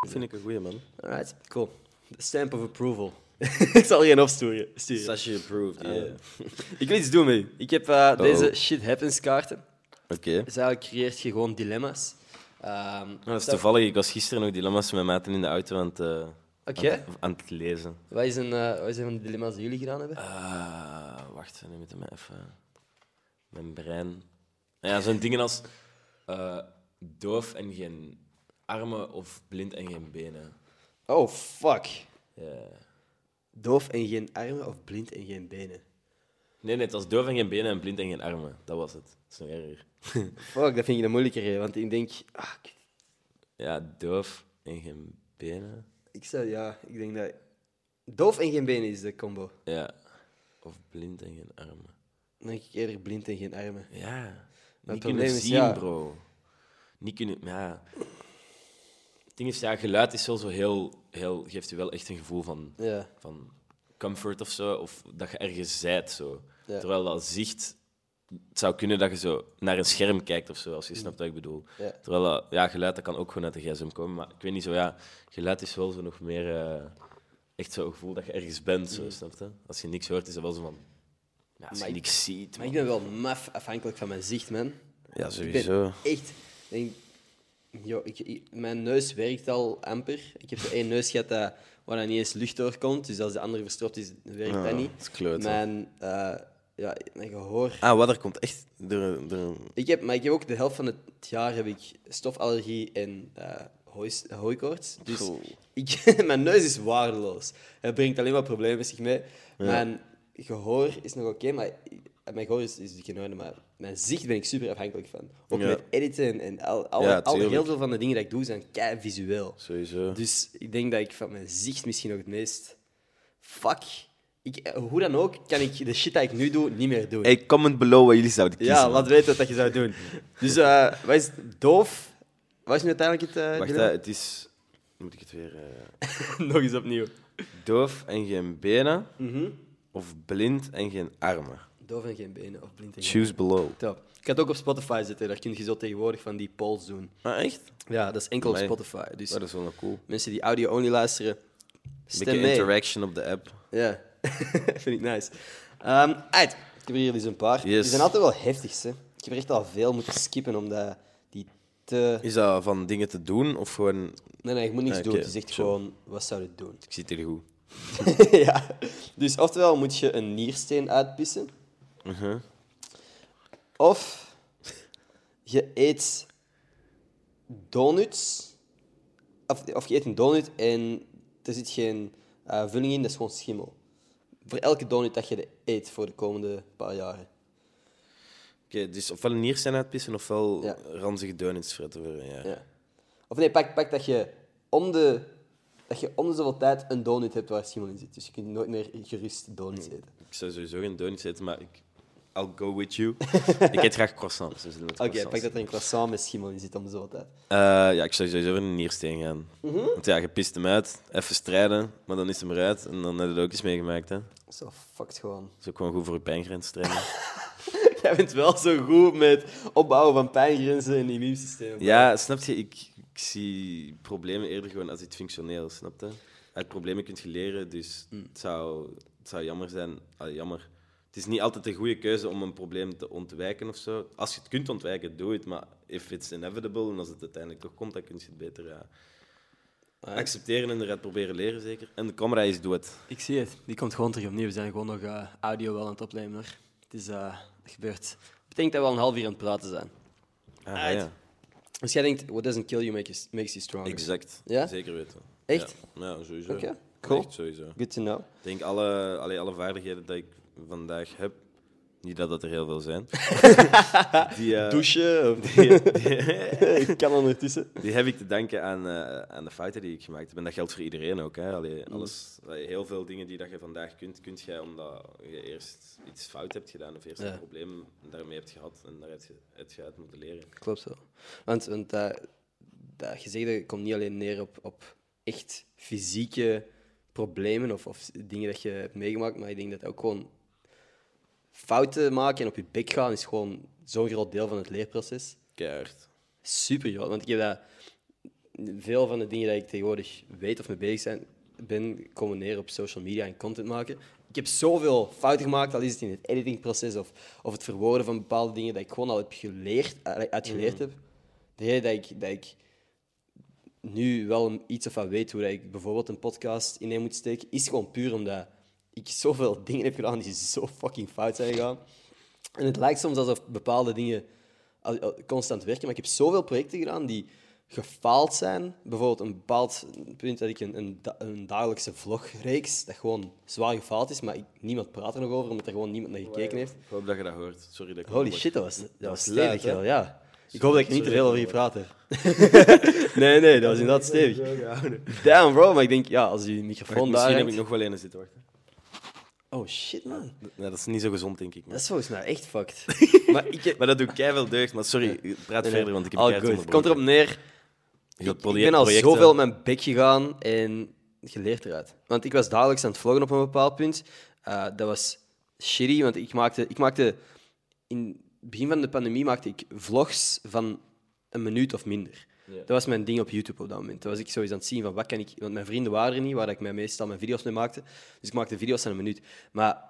vind ik een goeie man. Alright, cool. Stamp of approval. [LAUGHS] ik zal je een opsturen. sturen. Sashi approved, ja. [LAUGHS] Ik wil iets doen met u. Ik heb eh, deze shit happens kaarten. Oké. Dus eigenlijk creëert je gewoon dilemma's. Ehm, Dat is toevallig, ik was gisteren nog dilemma's met maten in de auto aan het, Oké. aan, het- aan het lezen. Wat is een, eh, wat is een van de dilemma's die jullie gedaan hebben? Ah, wacht, nu moet ik mij even... Mijn brein... Ja, zo'n dingen als eh, doof en geen armen of blind en geen benen. Oh, fuck. Ja. Doof en geen armen of blind en geen benen? Nee, nee, het was doof en geen benen en blind en geen armen. Dat was het. Dat is nog erger. [LAUGHS] Fuck, dat vind ik een moeilijker, hè, want ik denk... Ah, Ja, doof en geen benen. Ik zou, ja, ik denk dat... Doof en geen benen is de combo. Ja. Of blind en geen armen. Dan denk ik eerder blind en geen armen. Ja. niet kunnen zien, ja- bro. Niet kunnen... Ja. Het ding is, ja, geluid is wel zo heel, heel... Geeft je wel echt een gevoel van, Ja. van comfort of zo. Of dat je ergens zijt, zo. Terwijl dat zicht... Het zou kunnen dat je zo naar een scherm kijkt of zo, als je snapt wat ik bedoel. Ja. Terwijl dat, ja, geluid dat kan ook gewoon uit de gsm komen. Maar ik weet niet zo, ja... Geluid is wel zo nog meer... eh, echt zo'n gevoel dat je ergens bent, zo, snap je? Als je niks hoort, is dat wel zo van... Ja, als Maar je ik- niks ziet, Maar man. ik ben wel maf afhankelijk van mijn zicht, man. Ja, Ik sowieso. ben echt... Denk, yo, ik, ik- mijn neus werkt al amper. Ik heb één neus gehad dat, waar dan niet eens lucht doorkomt. Dus als de andere verstopt is, werkt Ah, dat niet. dat is hè. mijn, eh, ja, mijn gehoor... Ah, wat er komt echt door, door een- Ik heb, maar ik heb ook de helft van het jaar heb ik stofallergie en hooi- hooikoorts. Dus ik, [LAUGHS] mijn neus is waardeloos. Het brengt alleen maar problemen met zich mee. Mijn gehoor is nog oké, maar mijn gehoor is, is geen orde, maar mijn zicht ben ik super afhankelijk van. Ook Ja. met editen en al, al, Ja, al heel veel van de dingen die ik doe zijn kei visueel. Sowieso. Dus ik denk dat ik van mijn zicht misschien nog het meest. Fuck. Ik, eh, hoe dan ook kan ik de shit dat ik nu doe niet meer doen. Hey, comment below wat jullie zouden kiezen. Ja, laat weten wat je zou doen. Dus eh wat is doof? Wat is nu uiteindelijk het eh, Wacht, hè, het is... Moet ik het weer... [LAUGHS] Nog eens opnieuw. doof en geen benen, Mhm. of blind en geen armen? Doof en geen benen of blind en geen Choose below. Top. Ik ga het ook op Spotify zetten. Daar kun je zo tegenwoordig van die polls doen. Ah, echt? Ja, dat is enkel op. Spotify. Dus Oh, dat is wel nog cool. mensen die audio-only luisteren, Een stem beetje mee. interaction op de app. Ja, [LAUGHS] vind ik nice. Ehm uit. Ik heb hier dus een paar. Die zijn altijd wel heftig, hè. Ik heb er echt al veel moeten skippen, omdat die te... Is dat van dingen te doen, of gewoon... Nee, nee, je moet niks Ah, doen. oké, Het is echt zo. gewoon, wat zou je doen? Ik zit hier goed. [LAUGHS] ja. Dus oftewel moet je een niersteen uitpissen. Mhm. Of je eet donuts. Of, of je eet een donut en er zit geen eh, vulling in, dat is gewoon schimmel. Voor elke donut dat je eet voor de komende paar jaren. Oké, dus ofwel een niersteen uitpissen ofwel Ja. ranzige donuts fretten. voor- Ja. Ja. Of nee, pak, pak dat je om de, dat je om de zoveel tijd een donut hebt waar schimmel in zit. Dus je kunt nooit meer gerust donuts eten. Ik zou sowieso geen donuts eten, maar ik... I'll go with you. [LAUGHS] ik eet graag croissants. Dus Oké, pak dat er een croissant met schimmel in zit om de zoveel tijd. Eh, ja, ik zou sowieso een niersteen gaan. Mhm. Want ja, je pist hem uit, even strijden, maar dan is hem eruit. En dan heb je het ook eens meegemaakt. Hè. Dat Zo fucked gewoon. is ook gewoon goed voor je pijngrens trainen. [LAUGHS] Jij bent wel zo goed met opbouwen van pijngrenzen en immuunsysteem. ja, snap je? Ik, ik zie problemen eerder gewoon als iets functioneel, snap je? Uit problemen kun je leren, dus Mm. het, zou, het zou jammer zijn. ah, jammer. Het is niet altijd een goede keuze om een probleem te ontwijken of zo. Als je het kunt ontwijken, doe het. Maar if it's inevitable en als het uiteindelijk toch komt, dan kun je het beter ja, accepteren en eruit proberen leren, zeker. En de camera is doe het. Ik zie het. Die komt gewoon terug opnieuw. We zijn gewoon nog eh, audio wel aan het opnemen. Hoor. Het is eh, het gebeurt. Ik denk dat we al een half uur aan het praten zijn. Ah, ja. Dus jij denkt, what doesn't kill you make you- makes you stronger. Exact. Ja? Zeker weten. Echt? Ja, ja sowieso. Oké, cool. Echt sowieso. Ik Good to know. denk alle, allee, alle vaardigheden die ik vandaag heb, niet dat dat er heel veel zijn, [LAUGHS] die, eh, Douchen of... die, die, [LAUGHS] ik kan ondertussen. die heb ik te danken aan, eh, aan de fouten die ik gemaakt heb. En dat geldt voor iedereen ook. Hè. Allee, Mm. alles, allee, heel veel dingen die dat je vandaag kunt, kunt jij omdat je eerst iets fout hebt gedaan of eerst Ja. een probleem daarmee hebt gehad. En daar heb je, heb je uit moeten leren. Klopt zo. Want, want dat, dat gezegde komt niet alleen neer op, op echt fysieke problemen of, of dingen dat je hebt meegemaakt, maar ik denk dat ook gewoon fouten maken en op je bek gaan is gewoon zo'n groot deel van het leerproces. Keihard. Super groot. Want ik heb dat, veel van de dingen die ik tegenwoordig weet of mee bezig zijn, ben, komen neer op social media en content maken. Ik heb zoveel fouten gemaakt, al is het in het editingproces of, of het verwoorden van bepaalde dingen, dat ik gewoon al heb geleerd, eh, uitgeleerd heb. De reden dat ik, dat ik nu wel iets of wat weet hoe dat ik bijvoorbeeld een podcast ineen moet steken, is gewoon puur omdat ik zoveel dingen heb gedaan die zo fucking fout zijn gegaan. En het lijkt soms alsof bepaalde dingen constant werken, maar ik heb zoveel projecten gedaan die gefaald zijn. Bijvoorbeeld een bepaald punt dat ik een, een, een dagelijkse vlogreeks, dat gewoon zwaar gefaald is, maar ik, niemand praat er nog over, omdat er gewoon niemand naar gekeken heeft. Ik hoop dat je dat hoort. Sorry dat ik Holy shit, dat was, dat was stevig, wel, ja. Ik hoop dat ik niet te veel over je praat [LAUGHS] nee, nee, dat was inderdaad stevig. Damn, bro, maar ik denk, ja, als je microfoon daar misschien heb ik nog wel een zitten wachten. Oh shit, man. Dat is niet zo gezond, denk ik. Dat is volgens mij echt fucked. [LAUGHS] maar ik. Maar dat doet keihard deugd. Maar sorry, praat Nee, verder, want ik heb keihard good. Het komt erop neer, ik, ik ben al projecten- zoveel op mijn bek gegaan en geleerd eruit. Want ik was dagelijks aan het vloggen op een bepaald punt. Eh, dat was shitty, want ik maakte, ik maakte... In het begin van de pandemie maakte ik vlogs van een minuut of minder. Dat was mijn ding op YouTube op dat moment. Toen was ik sowieso aan het zien van wat kan ik... Want mijn vrienden waren er niet, waar ik mij meestal mijn video's mee maakte. Dus ik maakte video's van een minuut. Maar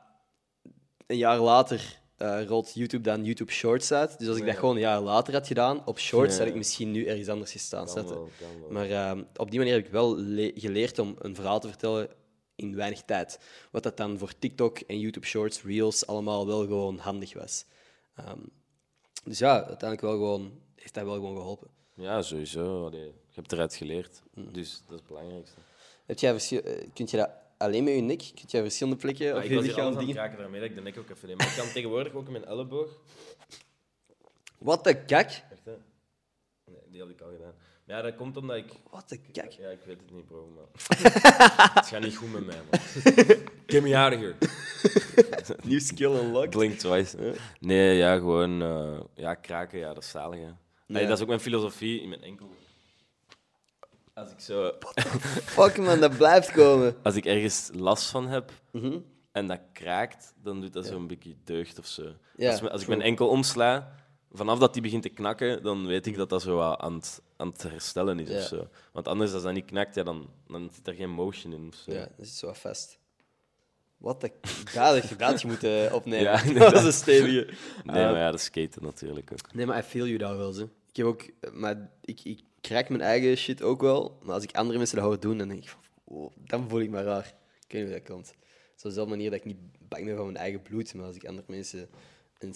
een jaar later eh, rolt YouTube dan YouTube Shorts uit. Dus als ik dat gewoon een jaar later had gedaan op Shorts, had ik misschien nu ergens anders gestaan. Kan wel, kan wel. Maar ehm, op die manier heb ik wel le- geleerd om een verhaal te vertellen in weinig tijd. Wat dat dan voor TikTok en YouTube Shorts, Reels allemaal wel gewoon handig was. Ehm, dus ja, uiteindelijk wel gewoon, heeft dat wel gewoon geholpen. Ja, sowieso. Allee, je hebt eruit geleerd. Mm. Dus dat is het belangrijkste. Heb jij verschil- eh, kun je dat alleen met je nek? Kun je verschillende plekken Ja, op ik je lichaam dingen? kraken daarmee dat ik de nek ook even neem. Maar ik kan tegenwoordig ook in mijn elleboog. Wat de kak? Echt, hè? Nee, die had ik al gedaan. Maar ja, dat komt omdat ik... Wat de kak? Ja, ik weet het niet, bro, maar... [LAUGHS] het gaat niet goed met mij, man. Get me out of here. Nieuw skill unlocked. Blink twice. Nee, ja, gewoon... eh, ja, kraken, ja, dat is zalig, hè. Ja. dat is ook mijn filosofie in mijn enkel. Als ik zo... Fuck man, dat blijft komen. Als ik ergens last van heb Mhm. en dat kraakt, dan doet dat zo'n beetje deugd of zo. Ja, als, me- als ik mijn enkel omsla, vanaf dat die begint te knakken, dan weet ik dat dat zo wat aan het, aan het herstellen is Ja. of zo. Want anders, als dat niet knakt, ja, dan, dan zit er geen motion in of zo. Ja, dat is zo vast. Wat de... Dat had je je moeten opnemen. Ja, [LAUGHS] dat inderdaad. een stevige. Nee, Eh, maar ja, dat skaten natuurlijk ook. Nee, maar I feel you daar wel, zo. Ik heb ook... Maar ik, ik krijg mijn eigen shit ook wel. Maar als ik andere mensen dat hoor doen, dan denk ik van... wow, dan voel ik me raar. Ik weet niet hoe dat komt. Het is op dezelfde manier dat ik niet bang ben van mijn eigen bloed, maar als ik andere mensen een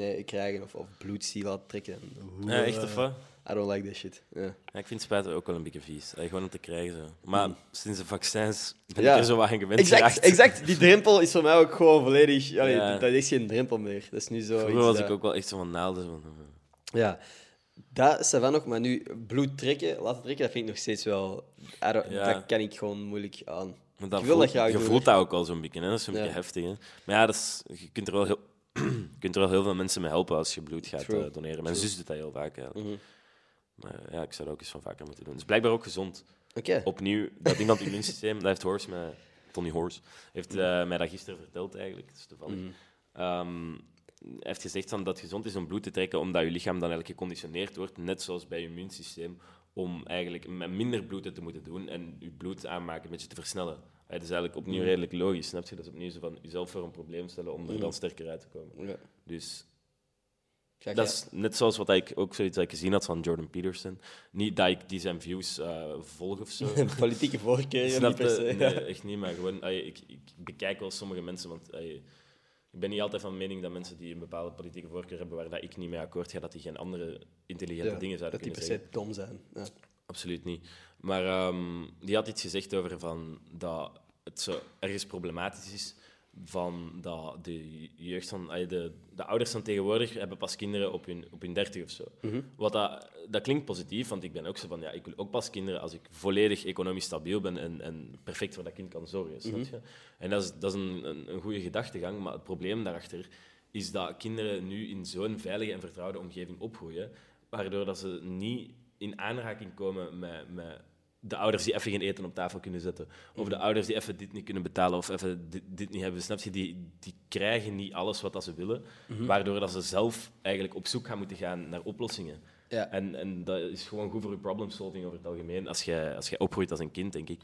in- krijgen of, of bloed zie laten trekken, dan... Ja, echt of wat? I don't like that shit. Ja. Ja, ik vind spuiten ook wel een beetje vies. Allee, gewoon om te krijgen. Zo. Maar sinds de vaccins ben Ja. ik er zo wat aan gewend Exact, geraakt. exact. Die [LAUGHS] drempel is voor mij ook gewoon volledig... Allee, Ja. Dat is geen drempel meer. Dat is nu zo Vroeger iets was dat- ik ook wel echt zo van naalden. zo van, Ja, dat is nog, maar nu bloed trekken, laten trekken, dat vind ik nog steeds wel... Ja. Dat kan ik gewoon moeilijk aan. Maar dat Ik wil voelt, dat graag je doen, voelt dat ook al zo'n beetje. Hè? Dat is een Ja. beetje heftig. Hè? Maar ja, dat is, je kunt er, wel heel, [CLEARS THROAT] je kunt er wel heel veel mensen mee helpen als je bloed gaat eh, doneren. Mijn zus doet dat heel vaak. Mhm. Maar ja, ik zou dat ook eens van vaker moeten doen. Het is blijkbaar ook gezond. Oké. Opnieuw, dat iemand [LAUGHS] immuunsysteem, dat heeft Horst mij, Tony Horst, heeft eh, mij dat gisteren verteld eigenlijk. Dat is toevallig. Mhm. Ehm, heeft gezegd van dat het gezond is om bloed te trekken, omdat je lichaam dan eigenlijk geconditioneerd wordt, net zoals bij je immuunsysteem, om eigenlijk met minder bloed het te moeten doen en je bloed aanmaken een beetje te versnellen. Dat is eigenlijk opnieuw redelijk logisch, snap je? Dat is opnieuw zo van jezelf voor een probleem stellen om er dan sterker uit te komen. Ja. Dus dat is net zoals wat ik ook zoiets dat ik gezien had van Jordan Peterson. Niet dat ik die zijn views eh, volg of zo. [LAUGHS] Politieke voorkeur, [LAUGHS] niet Snap per se. je? Nee, echt niet, maar gewoon, ik, ik bekijk wel sommige mensen, want ik ben niet altijd van mening dat mensen die een bepaalde politieke voorkeur hebben waar dat ik niet mee akkoord ga, dat die geen andere intelligente Ja, dingen zouden dat die kunnen per zeggen. se dom zijn. Ja. Absoluut niet. Maar ehm, die had iets gezegd over van dat het zo ergens problematisch is van dat de jeugd van de, de ouders van tegenwoordig hebben pas kinderen op hun, op hun dertig of zo. Wat dat, dat klinkt positief, want ik ben ook zo van ja, ik wil ook pas kinderen als ik volledig economisch stabiel ben en, en perfect voor dat kind kan zorgen. Snap je? En dat is, dat is een, een, een goede gedachtegang, maar het probleem daarachter is dat kinderen nu in zo'n veilige en vertrouwde omgeving opgroeien, waardoor dat ze niet in aanraking komen met, met de ouders die even geen eten op tafel kunnen zetten. Of de ouders die even dit niet kunnen betalen of even dit, dit niet hebben. Snap je? Die, die krijgen niet alles wat dat ze willen, waardoor dat ze zelf eigenlijk op zoek gaan moeten gaan naar oplossingen. Ja. En, en dat is gewoon goed voor je problem solving over het algemeen, als je, als je opgroeit als een kind, denk ik.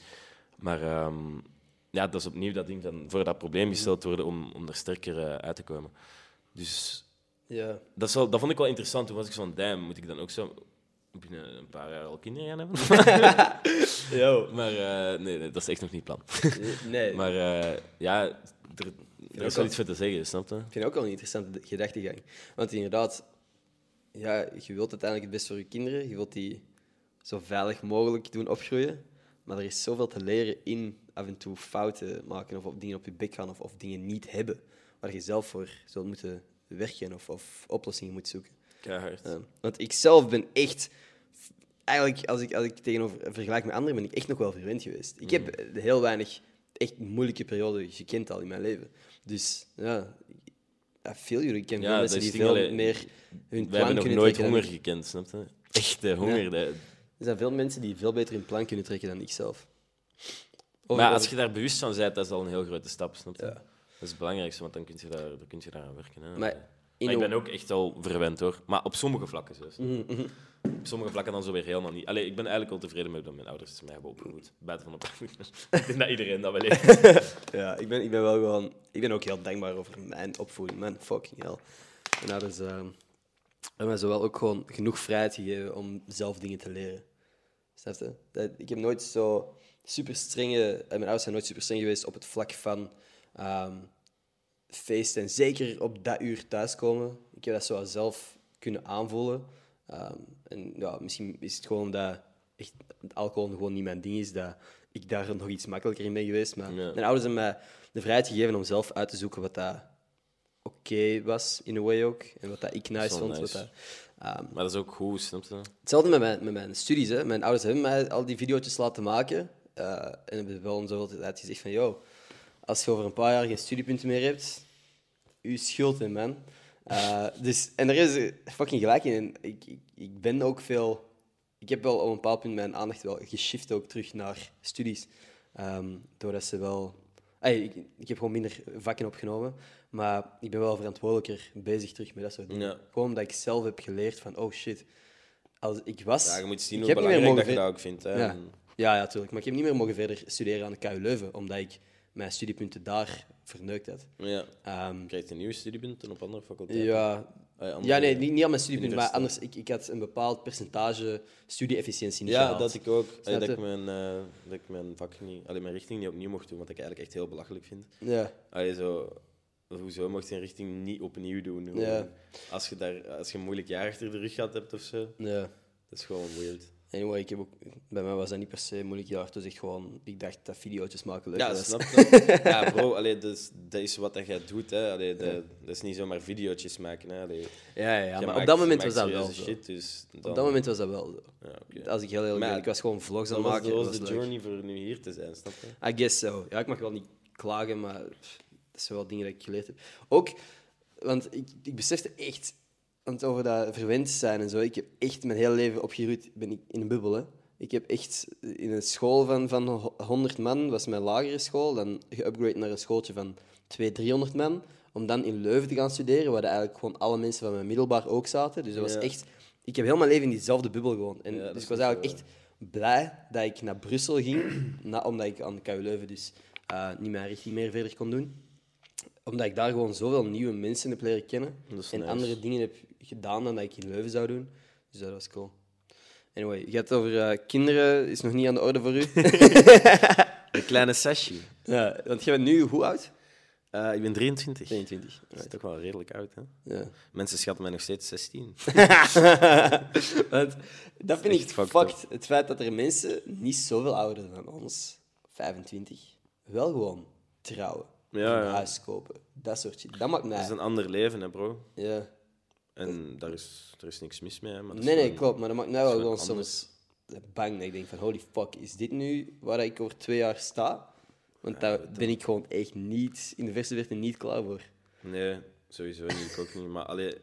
Maar ehm, ja, dat is opnieuw dat ding van voor dat probleem gesteld worden om, om er sterker eh, uit te komen. Dus Ja. dat, is wel, dat vond ik wel interessant. Toen was ik zo van, damn, moet ik dan ook zo binnen een paar jaar al kinderen gaan hebben? [LAUGHS] Yo. maar eh, nee, nee, dat is echt nog niet plan. Nee, [LAUGHS] Maar eh, ja, er, er is wel wel- iets voor te zeggen, snap je? ik vind het ook wel een interessante gedachtegang. Want inderdaad, ja, je wilt uiteindelijk het beste voor je kinderen. Je wilt die zo veilig mogelijk doen opgroeien. Maar er is zoveel te leren in af en toe fouten maken of op dingen op je bek gaan of, of dingen niet hebben. Waar je zelf voor zult moeten werken of, of oplossingen moet zoeken. Keihard. Ja. want ik zelf ben echt... Eigenlijk, als ik, als ik tegenover vergelijk met anderen, ben ik echt nog wel verwend geweest. Ik heb eh, heel weinig echt moeilijke perioden gekend al in mijn leven. Dus ja, I feel you. Ik ken Ja, veel mensen die veel meer hun We plan hebben nog kunnen nooit dan honger gekend, snap je? Echte honger. Er zijn veel mensen die veel beter hun plan kunnen trekken dan ik zelf. Of- Maar als je daar bewust van bent, dat is al een heel grote stap, snap je? Ja. Dat is het belangrijkste, want dan kun je daar, dan kun je daar aan werken. Hè. Maar in Maar ik ben ook echt al verwend hoor. Maar op sommige vlakken zelfs. Mhm, Op sommige vlakken dan zo weer helemaal niet. Allee, ik ben eigenlijk al tevreden met dat mijn ouders mij hebben opgevoed. Buiten van opvoeding. [LAUGHS] ik denk dat iedereen dat wel heeft. [LAUGHS] Ja, ik ben, ik ben wel gewoon... Ik ben ook heel dankbaar over mijn opvoeding. Man, fucking hell. Mijn ouders eh, hebben mij zowel ook gewoon genoeg vrijheid gegeven om zelf dingen te leren. Snap je? Dat, ik heb nooit zo super strenge... en Mijn ouders zijn nooit super streng geweest op het vlak van ehm feesten. En zeker op dat uur thuiskomen. Ik heb dat zo zelf kunnen aanvoelen. Ehm, en ja, misschien is het gewoon dat echt alcohol gewoon niet mijn ding is, dat ik daar nog iets makkelijker in ben geweest. Maar Ja. mijn ouders hebben mij de vrijheid gegeven om zelf uit te zoeken wat dat oké was, in a way ook. En wat dat ik nice vond. nice. Wat dat, ehm, Maar dat is ook goed, snap je? Hetzelfde met mijn, met mijn studies. Hè. Mijn ouders hebben mij al die video's laten maken. eh, en hebben wel om zoveel tijd gezegd van... Yo, als je over een paar jaar geen studiepunten meer hebt... Uw schuld, hè, man. Eh, dus, en er is fucking gelijk in. Ik, ik, ik ben ook veel... Ik heb wel op een bepaald punt mijn aandacht wel geshift ook terug naar studies. Ehm, doordat ze wel... Ik, ik heb gewoon minder vakken opgenomen. Maar ik ben wel verantwoordelijker bezig terug met dat soort dingen. Ja. Gewoon omdat ik zelf heb geleerd van... Oh, shit. Als ik was... Ja, je moet zien hoe belangrijk dat je dat ook vindt. Hè. Ja. Ja, ja, tuurlijk. Maar ik heb niet meer mogen verder studeren aan de KU Leuven, omdat ik mijn studiepunten daar verneukt had. Ja. Ehm, Krijg je nieuwe studiepunten op andere faculteiten? ja, andere- Ja, nee, niet, niet aan mijn studiepunten, maar anders, ik, ik had een bepaald percentage studie-efficiëntie niet Ja, gehaald. dat ik ook. Allee, dat, ik mijn, eh, dat ik mijn vak niet, allee, mijn richting niet opnieuw mocht doen, wat ik eigenlijk echt heel belachelijk vind. Ja. Allee, zo, hoezo mocht je een richting niet opnieuw doen? Ja. als, je daar, als je een moeilijk jaar achter de rug gehad hebt of zo, ja. dat is gewoon weird. Anyway, ik heb ook, bij mij was dat niet per se moeilijk jaar. Dus echt gewoon, ik dacht dat video's maken leuk Ja, was. snap? [LAUGHS] Ja, bro, allee, dat, is, dat is wat dat jij doet. Hè. Allee, dat, dat is niet zomaar video's maken. Hè. Allee, Ja, ja, maar maakt- op dat moment was dat wel. Shit, dus dan, Op dat moment was dat wel zo. Ja, oké. Als ik heel eerlijk ben, ik was gewoon vlogs aan het was, maken. dat was de leuk. journey voor nu hier te zijn, snap je? I guess so. Ja, ik mag wel niet klagen, maar pff, dat zijn wel dingen dat ik geleerd heb. Ook, want ik, ik besefte echt, want over dat verwend zijn en zo, ik heb echt mijn hele leven opgegroeid, ben ik in een bubbel. Hè. Ik heb echt in een school van, van ho- 100 man, was mijn lagere school, dan geüpgrade naar een schooltje van 200, 300 man, om dan in Leuven te gaan studeren, waar eigenlijk gewoon alle mensen van mijn middelbaar ook zaten. Dus dat was Ja. echt... Ik heb heel mijn leven in diezelfde bubbel gewoond. En Ja, dat dus ik was eigenlijk echt blij dat ik naar Brussel ging, [CLEARS THROAT] na, omdat ik aan de KU Leuven dus eh, niet mijn richting meer verder kon doen. Omdat ik daar gewoon zoveel nieuwe mensen heb leren kennen en nice. andere dingen heb gedaan dan dat ik in Leuven zou doen. Dus dat was cool. Anyway, je hebt over eh, kinderen, is nog niet aan de orde voor u. [LAUGHS] Een kleine Sashi. ja, want jij bent nu hoe oud? Eh, ik ben 23. 22. Dat is toch wel redelijk oud, hè? Ja. Mensen schatten mij nog steeds 16. [LAUGHS] Want dat vind ik fucked fucked. Het feit dat er mensen niet zoveel ouder dan ons, 25, wel gewoon trouwen. Ja, een ja. huis kopen. Dat soort shit. Dat maakt mij... Dat is een ander leven, hè, bro. Ja. En daar is, er is niks mis mee. Maar Nee, nee, klopt. Maar dat maakt mij wel gewoon soms bang. Dat ik denk van, holy fuck, is dit nu waar ik over twee jaar sta? Want daar ben ik gewoon echt niet, in de verste verte niet klaar voor. Nee, sowieso niet. Ik ook niet. Maar allee,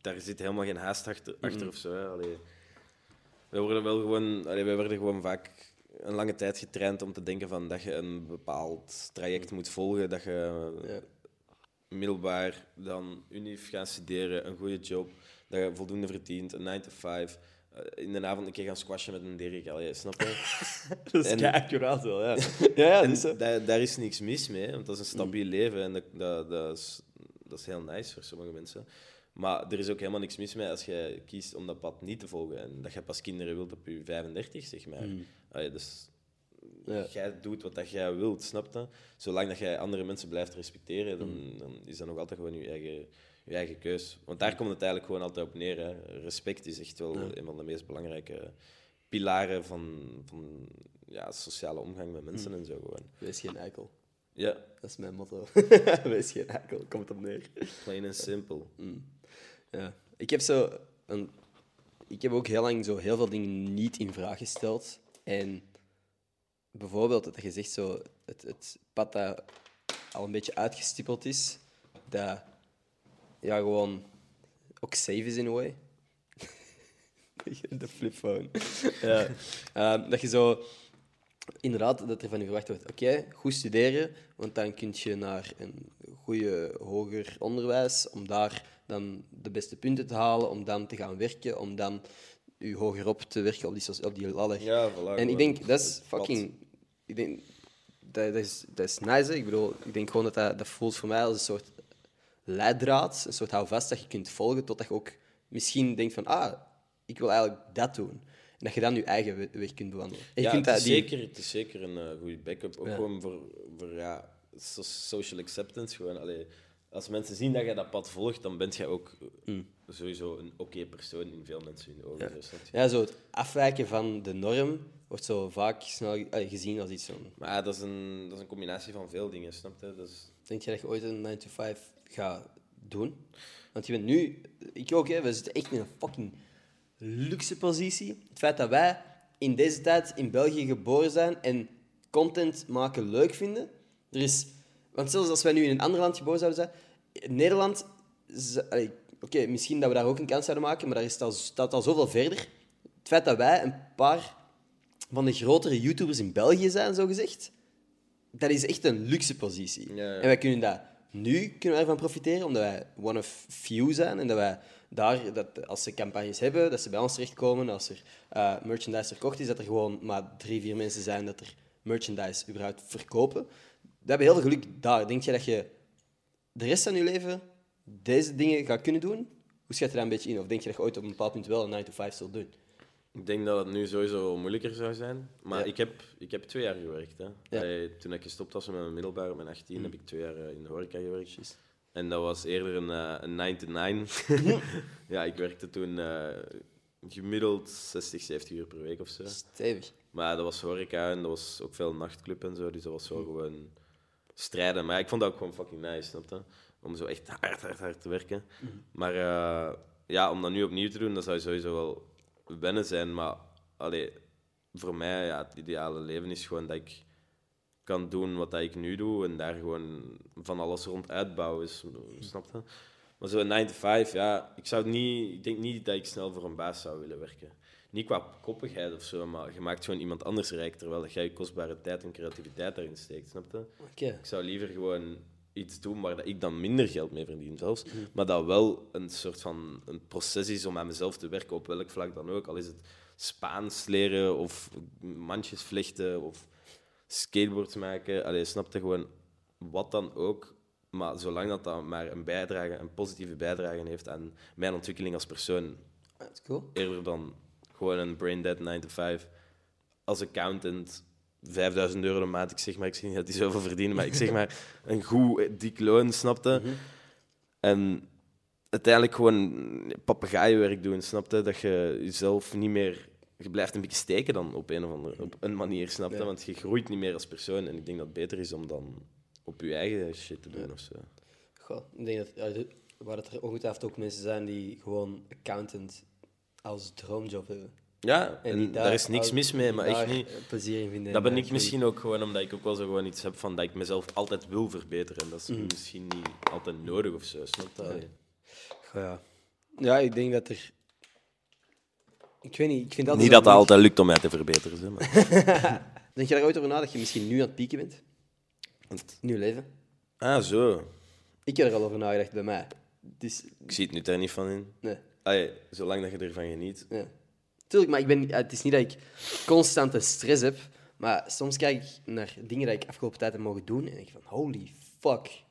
daar zit helemaal geen haast achter, achter of zo. Allee, wij worden wel gewoon, allee, wij werden gewoon vaak een lange tijd getraind om te denken van dat je een bepaald traject moet volgen. Dat je Ja. Middelbaar dan unief gaat studeren, een goede job, dat je voldoende verdient, een 9 to 5. eh, In de avond een keer gaan squashen met een Dirk, allee, snap je? [LAUGHS] [LAUGHS] Dat is En- accuraat wel, ja. [LAUGHS] ja, ja, daar, is niks mis mee, want dat is een stabiel leven en dat, dat, dat, is, dat is heel nice voor sommige mensen. Maar er is ook helemaal niks mis mee als je kiest om dat pad niet te volgen en dat je pas kinderen wilt op je 35, zeg maar. Allee, dus Ja. jij doet wat dat jij wilt, snap je? Zolang dat jij andere mensen blijft respecteren, dan, dan is dat nog altijd gewoon je eigen, je eigen keus. Want daar komt het eigenlijk gewoon altijd op neer. Hè. Respect is echt wel een van de meest belangrijke pilaren van, van ja, sociale omgang met mensen en zo gewoon. Wees geen eikel. Ja, Dat is mijn motto. [LAUGHS] [LAUGHS] Wees geen eikel, komt op neer. plain and simple. Ja. Ik heb zo een... Ik heb ook heel lang zo heel veel dingen niet in vraag gesteld. En bijvoorbeeld dat je zegt zo, het, het pad dat al een beetje uitgestippeld is, dat ja, gewoon ook safe is in a way. [LAUGHS] De flipphone. ja. Ehm, dat je zo inderdaad dat er van je verwacht wordt, oké, goed studeren, want dan kun je naar een goede hoger onderwijs, om daar dan de beste punten te halen, om dan te gaan werken, om dan je hogerop te werken op die, op die ladder. Ja, voilà, en ik denk, dat is fucking... Ik denk, dat, dat, is, dat is nice, hè. Ik bedoel, ik denk gewoon dat, dat dat voelt voor mij als een soort leidraad, een soort houvast dat je kunt volgen, totdat je ook misschien denkt van, ah, ik wil eigenlijk dat doen. En dat je dan je eigen we- weg kunt bewandelen. En je Ja, kunt het, is die- zeker, het is zeker een eh, goede backup. Ook Ja. gewoon voor, voor ja, so- social acceptance. Gewoon, allee, als mensen zien dat jij dat pad volgt, dan ben jij ook eh, sowieso een oké persoon in veel mensen hun ogen. Mm. Ja, zo het afwijken van de norm wordt zo vaak snel gezien als iets van... Maar ja, dat is, een, dat is een combinatie van veel dingen, snap je? Dat is, Denk je dat je ooit een 9 to 5 gaat doen? Want je bent nu... Ik ook, hè. We zitten echt in een fucking luxe positie. Het feit dat wij in deze tijd in België geboren zijn en content maken leuk vinden. Er is... Want zelfs als wij nu in een ander land geboren zouden zijn... in Nederland... Oké, misschien dat we daar ook een kans zouden maken, maar daar is het al, staat al zoveel verder. Het feit dat wij een paar van de grotere YouTubers in België zijn, zogezegd, dat is echt een luxe positie. Ja, ja. En wij kunnen dat nu kunnen wij ervan profiteren, omdat wij one of few zijn en dat wij daar, dat als ze campagnes hebben, dat ze bij ons terechtkomen, als er eh, merchandise verkocht is, dat er gewoon maar drie, vier mensen zijn dat er merchandise überhaupt verkopen. We hebben heel veel geluk daar. Denk je dat je de rest van je leven deze dingen gaat kunnen doen, hoe schat je dat een beetje in? Of denk je dat je ooit op een bepaald punt wel een 9 to 5 zult doen? Ik denk dat het nu sowieso moeilijker zou zijn. Maar Ja. ik, heb, ik heb twee jaar gewerkt. Hè. Ja. Allee, toen ik gestopt was met mijn middelbare, op mijn 18, Mm. heb ik twee jaar eh, in de horeca gewerkt. En dat was eerder een, eh, een 9 to 9. [LAUGHS] ja, ik werkte toen eh, gemiddeld 60, 70 uur per week of zo. Stevig. Maar dat was horeca en dat was ook veel nachtclub en zo. Dus dat was wel gewoon strijden. Maar ik vond dat ook gewoon fucking nice, snap je? Om zo echt hard, hard, hard te werken. Maar eh, ja, om dat nu opnieuw te doen, dat zou sowieso wel wennen zijn. Maar allee, voor mij, ja, het ideale leven is gewoon dat ik kan doen wat dat ik nu doe en daar gewoon van alles rond uitbouwen. is, Snap je? Maar zo'n 9 to 5, ja, ik, zou niet, ik denk niet dat ik snel voor een baas zou willen werken. Niet qua koppigheid of zo, maar je maakt gewoon iemand anders rijk terwijl jij je kostbare tijd en creativiteit daarin steekt, snap je? Ik zou liever gewoon iets doen waar dat ik dan minder geld mee verdien zelfs, maar dat wel een soort van een proces is om aan mezelf te werken op welk vlak dan ook. Al is het Spaans leren of mandjes vlechten of skateboards maken. Allee, snap je gewoon wat dan ook. Maar zolang dat, dat maar een bijdrage, een positieve bijdrage heeft aan mijn ontwikkeling als persoon, Dat is cool. eerder dan gewoon een brain dead 9 to 5 als accountant 5000 euro de maand. Ik zeg maar, ik zeg niet dat die zoveel verdienen, maar ik zeg [LAUGHS] maar een goed dik loon, snapte. En uiteindelijk gewoon papegaaienwerk doen, snapte? Dat je jezelf niet meer... Je blijft een beetje steken dan op een of andere op een manier, snapte? Ja. Want je groeit niet meer als persoon. En ik denk dat het beter is om dan op je eigen shit te doen of zo. Goh, ik denk dat ja, waar het er ongetwijfeld ook mensen zijn die gewoon accountant als droomjob hebben. Ja, en, daar is niks mis mee, maar echt niet... plezier in vinden. Dat en ben ik misschien ook gewoon omdat ik ook wel zo gewoon iets heb van dat ik mezelf altijd wil verbeteren. En dat is Mm. misschien niet altijd nodig of zo, snap je? Goh, ja. ja, ik denk dat er... Ik weet niet, ik vind dat Niet dat het altijd lukt om mij te verbeteren. Zeg maar. [LAUGHS] Denk je daar ooit over na dat je misschien nu aan het pieken bent? In je leven? ah, zo. Ik heb er al over nagedacht bij mij. Dus, Ik zie het nu daar niet van in. nee. Allee, zolang dat je ervan geniet. Ja. Tuurlijk, maar ik ben, het is niet dat ik constante stress heb, maar soms kijk ik naar dingen die ik afgelopen tijd heb mogen doen en denk ik van, holy fuck,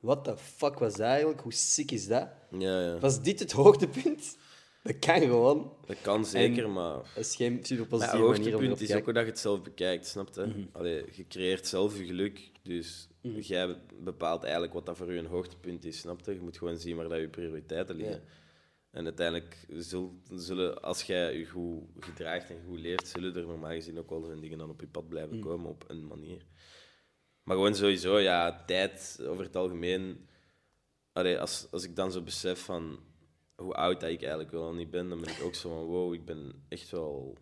what the fuck was dat eigenlijk? Hoe sick is dat? Ja, ja. Was dit het hoogtepunt? Dat kan gewoon. Dat kan zeker, En- maar... Dat is geen super Maar positieve het manier om erop hoogtepunt te is ook hoe dat je het zelf bekijkt, snap je? Allee, je creëert zelf je geluk, dus Mhm. jij bepaalt eigenlijk wat dat voor je een hoogtepunt is, snap je? Je moet gewoon zien waar dat je prioriteiten liggen. Ja. En uiteindelijk zul- zullen, als jij je goed gedraagt en goed leeft, zullen er normaal gezien ook wel zijn dingen dan op je pad blijven Mhm. komen op een manier. Maar gewoon sowieso, ja, tijd over het algemeen. Allee, als, als ik dan zo besef van hoe oud dat ik eigenlijk wel al niet ben, dan ben ik ook zo van, wow, ik ben echt wel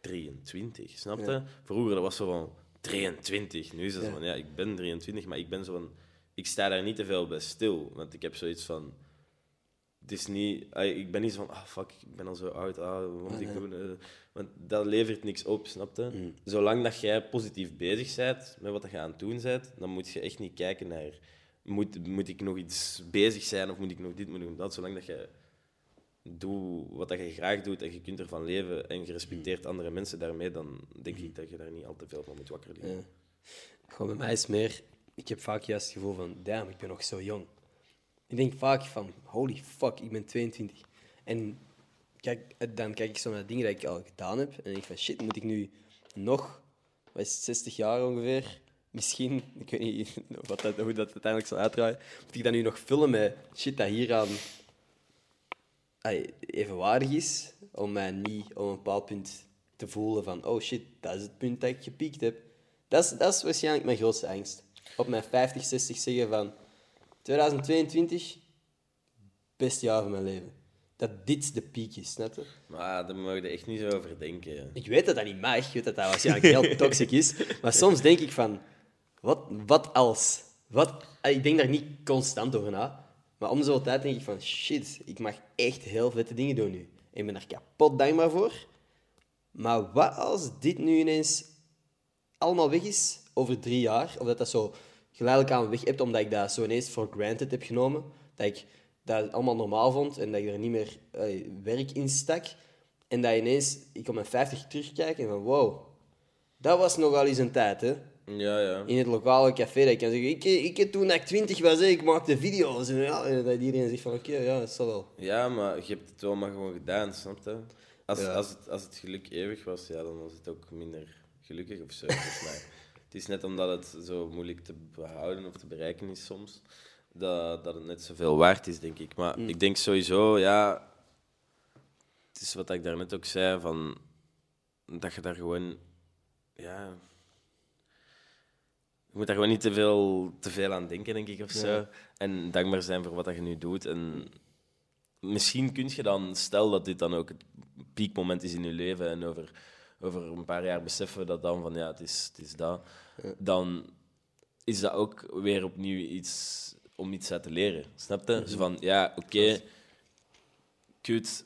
23, snap je? Ja. Vroeger dat was zo van 23, nu is het Ja. zo van, ja, ik ben 23, maar ik ben zo van, ik sta daar niet te veel bij stil, want ik heb zoiets van, het is niet, ik ben niet zo van, ah fuck, ik ben al zo oud, ah, wat moet ik doen? Eh, want dat levert niks op, snap je? Mm. Zolang dat jij positief bezig bent met wat je aan het doen bent, dan moet je echt niet kijken naar, moet, moet ik nog iets bezig zijn of moet ik nog dit, moet ik nog dat. Zolang dat je doet wat dat je graag doet en je kunt ervan leven en je respecteert andere mensen daarmee, dan denk ik dat je daar niet al te veel van moet wakker liggen. Ja. Gewoon bij mij is meer... Ik heb vaak juist het gevoel van, damn, ik ben nog zo jong. Ik denk vaak van, holy fuck, ik ben 22. En kijk, dan kijk ik zo naar dingen die ik al gedaan heb. En denk van, shit, moet ik nu nog, wat is het, 60 jaar ongeveer? Misschien, [LAUGHS] ik weet niet [LAUGHS] wat dat, hoe dat uiteindelijk zal uitdraaien. Moet ik dan nu nog vullen met shit dat hieraan ay, evenwaardig is? Om mij niet op een bepaald punt te voelen van, oh shit, dat is het punt dat ik gepiekt heb. Dat is, dat is waarschijnlijk mijn grootste angst. Op mijn 50, 60 zeggen van 2022, beste jaar van mijn leven. Dat dit de piek is, snap je? Maar daar mag je echt niet zo over denken. ja. Ik weet dat dat niet mag, ik weet dat dat [LAUGHS] waarschijnlijk heel toxic is. Maar soms denk ik van, wat, wat als? Wat, eh, ik denk daar niet constant over na. Maar om zoveel tijd denk ik van, shit, ik mag echt heel vette dingen doen nu. En ik ben daar kapot dankbaar voor. Maar wat als dit nu ineens allemaal weg is over drie jaar? Of dat dat zo geleidelijk aan weg hebt, omdat ik dat zo ineens voor granted heb genomen. Dat ik dat allemaal normaal vond en dat ik er niet meer eh, werk in stak. En dat ineens ik op mijn 50 terugkijk en van wow, dat was nogal eens een tijd, hè? Ja, ja. in het lokale café. Dat je kan zeggen, ik, ik heb toen ik 20 was, ik maakte video's. En, ja, en dat iedereen zegt van, oké, ja, dat zal wel. Ja, maar je hebt het wel maar gewoon gedaan, snap je? Als, Ja. als, het, als het geluk eeuwig was, ja, dan was het ook minder gelukkig of zo. volgens mij. [LAUGHS] Het is net omdat het zo moeilijk te behouden of te bereiken is soms, dat, dat het net zoveel waard is, denk ik. Maar ik denk sowieso, ja, het is wat ik daarnet ook zei, van, dat je daar gewoon, ja, je moet daar gewoon niet te veel, te veel aan denken, denk ik, of zo. Ja. En dankbaar zijn voor wat dat je nu doet. En misschien kun je dan, stel dat dit dan ook het piekmoment is in je leven en over, over een paar jaar beseffen we dat dan van ja, het is, het is dat, dan is dat ook weer opnieuw iets om iets uit te leren. Snap je? Zo van ja, oké, kut,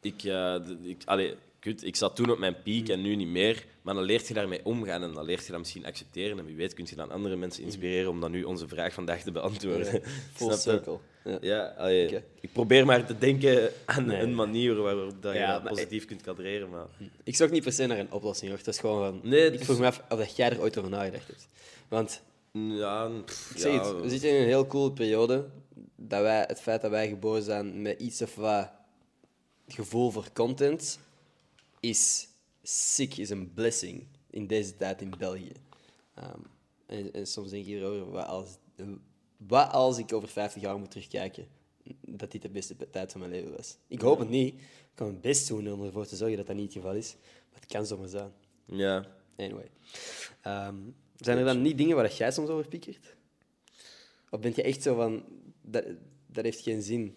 ik, d- ik, allee, kut, ik zat toen op mijn piek en nu niet meer. Maar dan leert je daarmee omgaan en dan leert je dat misschien accepteren. En wie weet kun je dan andere mensen inspireren om dan nu onze vraag vandaag te beantwoorden. [LAUGHS] Full circle. Ja. Ja, allee, ik probeer maar te denken aan Nee. een manier waarop dat je Ja, dat maar- positief kunt kadreren. Maar... Ik zoek niet per se naar een oplossing, hoor. Het is gewoon van... Nee, ik vroeg me af of dat jij er ooit over nagedacht hebt. Want, Ja, pff, ik zeg ja, het, we zitten in een heel coole periode. Dat wij, het feit dat wij geboren zijn met iets of wat gevoel voor content, is sick, is een blessing in deze tijd in België. Ehm, en, en soms denk ik hierover, wat als, wat als ik over 50 jaar moet terugkijken, dat dit de beste tijd van mijn leven was. Ik hoop het niet. Ik kan mijn best doen om ervoor te zorgen dat dat niet het geval is. Maar het kan zomaar zijn. ja. Anyway. Ehm, zijn er dan niet dingen waar jij soms over piekert? Of ben je echt zo van, dat, dat heeft geen zin?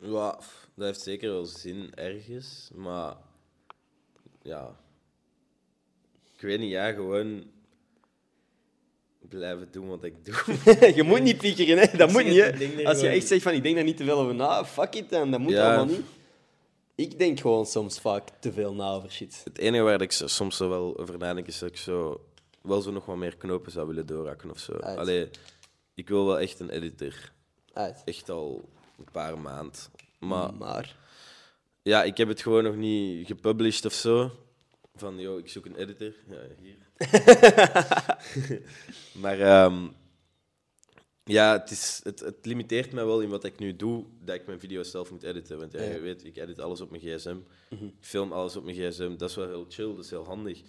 Ja, dat heeft zeker wel zin ergens, maar ja. Ik weet niet, ja, gewoon blijven doen wat ik doe. [LAUGHS] je moet niet piekeren, hè? dat moet niet. Hè? Als je echt zegt van, ik denk daar niet te veel over na, fuck it dan, dat moet Ja. allemaal niet. Ik denk gewoon soms vaak te veel na over shit. Het enige waar ik soms zo wel over nadenk is dat ik zo wel zo nog wat meer knopen zou willen doorhakken of zo. Uit. Allee, ik wil wel echt een editor. Uit. Echt al een paar maanden. Maar maar ja, ik heb het gewoon nog niet gepublished of zo. Van, yo, ik zoek een editor. Ja, hier. [LAUGHS] [LAUGHS] maar ehm, ja, het, is, het, het limiteert mij wel in wat ik nu doe, dat ik mijn video's zelf moet editen. Want ja, je weet, ik edit alles op mijn gsm. Ik film alles op mijn gsm. Dat is wel heel chill, dat is heel handig.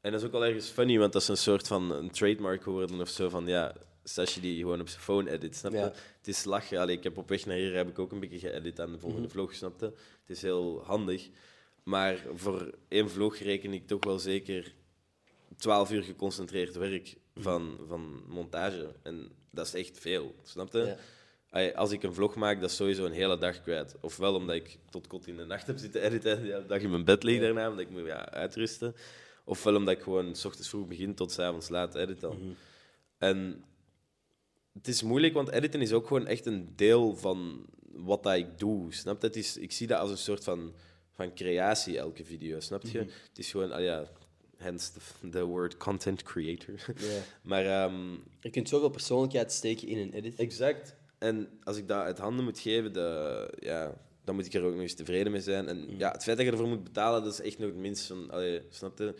En dat is ook wel ergens funny, want dat is een soort van een trademark geworden of zo. Van ja, Sashi die gewoon op zijn phone edit, snap je? Ja. Het is lachen. Allee, ik heb op weg naar hier heb ik ook een beetje geëdit aan de volgende vlog, snap je? Het is heel handig. Maar voor één vlog reken ik toch wel zeker 12 uur geconcentreerd werk van, van montage. En dat is echt veel, snap je? Ja. Als ik een vlog maak, dat is sowieso een hele dag kwijt. Ofwel omdat ik tot kot in de nacht heb zitten editen en de hele dag in mijn bed lig daarna, omdat ik moet ja, uitrusten. Ofwel omdat ik gewoon s ochtends vroeg begin tot s avonds laat editen. En het is moeilijk, want editen is ook gewoon echt een deel van wat dat ik doe. Snap je? Het is, ik zie dat als een soort van, van creatie, elke video. Snap je? Het is gewoon, ah ja, hence the, the word content creator. Ja. [LAUGHS] maar ehm, je kunt zoveel persoonlijkheid steken in een edit. Exact. En als ik dat uit handen moet geven, de, ja, dan moet ik er ook nog eens tevreden mee zijn. En ja, het feit dat je ervoor moet betalen, dat is echt nog het minst van... Allee, snap je?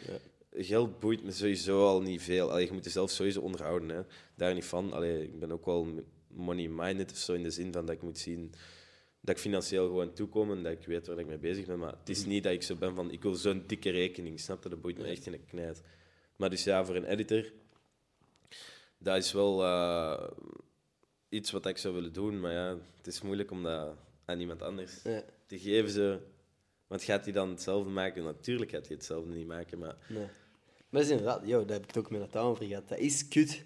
Geld boeit me sowieso al niet veel. Allee, je moet jezelf sowieso onderhouden. Hè. Daar niet van. Allee, ik ben ook wel money-minded of zo, in de zin van dat ik moet zien dat ik financieel gewoon toekom en dat ik weet waar ik mee bezig ben. Maar het is niet dat ik zo ben van, ik wil zo'n dikke rekening, snap je? Dat boeit me echt in de knijt. Maar dus ja, voor een editor, dat is wel eh, iets wat ik zou willen doen. Maar ja, het is moeilijk om dat aan iemand anders Ja. te geven. Zo. Want gaat hij dan hetzelfde maken? Natuurlijk gaat hij hetzelfde niet maken, maar... Nee. Maar dat is inderdaad, yo, daar heb ik het ook met Nathan over gehad. Dat is kut.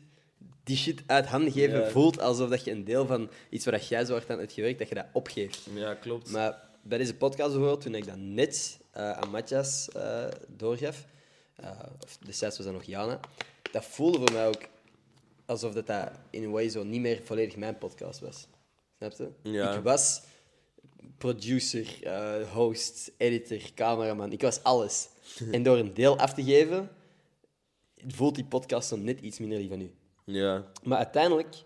Die shit uit handen geven Ja. voelt alsof dat je een deel van iets waar jij zo hard aan hebt gewerkt, dat je dat opgeeft. Ja, klopt. Maar bij deze podcast bijvoorbeeld, toen ik dat net eh, aan Matthias eh, doorgaf, eh, of destijds was dat nog Jana, dat voelde voor mij ook alsof dat, dat in een way zo niet meer volledig mijn podcast was. Snap je? Ja. Ik was producer, host, editor, cameraman. Ik was alles. [LAUGHS] en door een deel af te geven, voelt die podcast zo net iets minder die van u. Ja. Maar uiteindelijk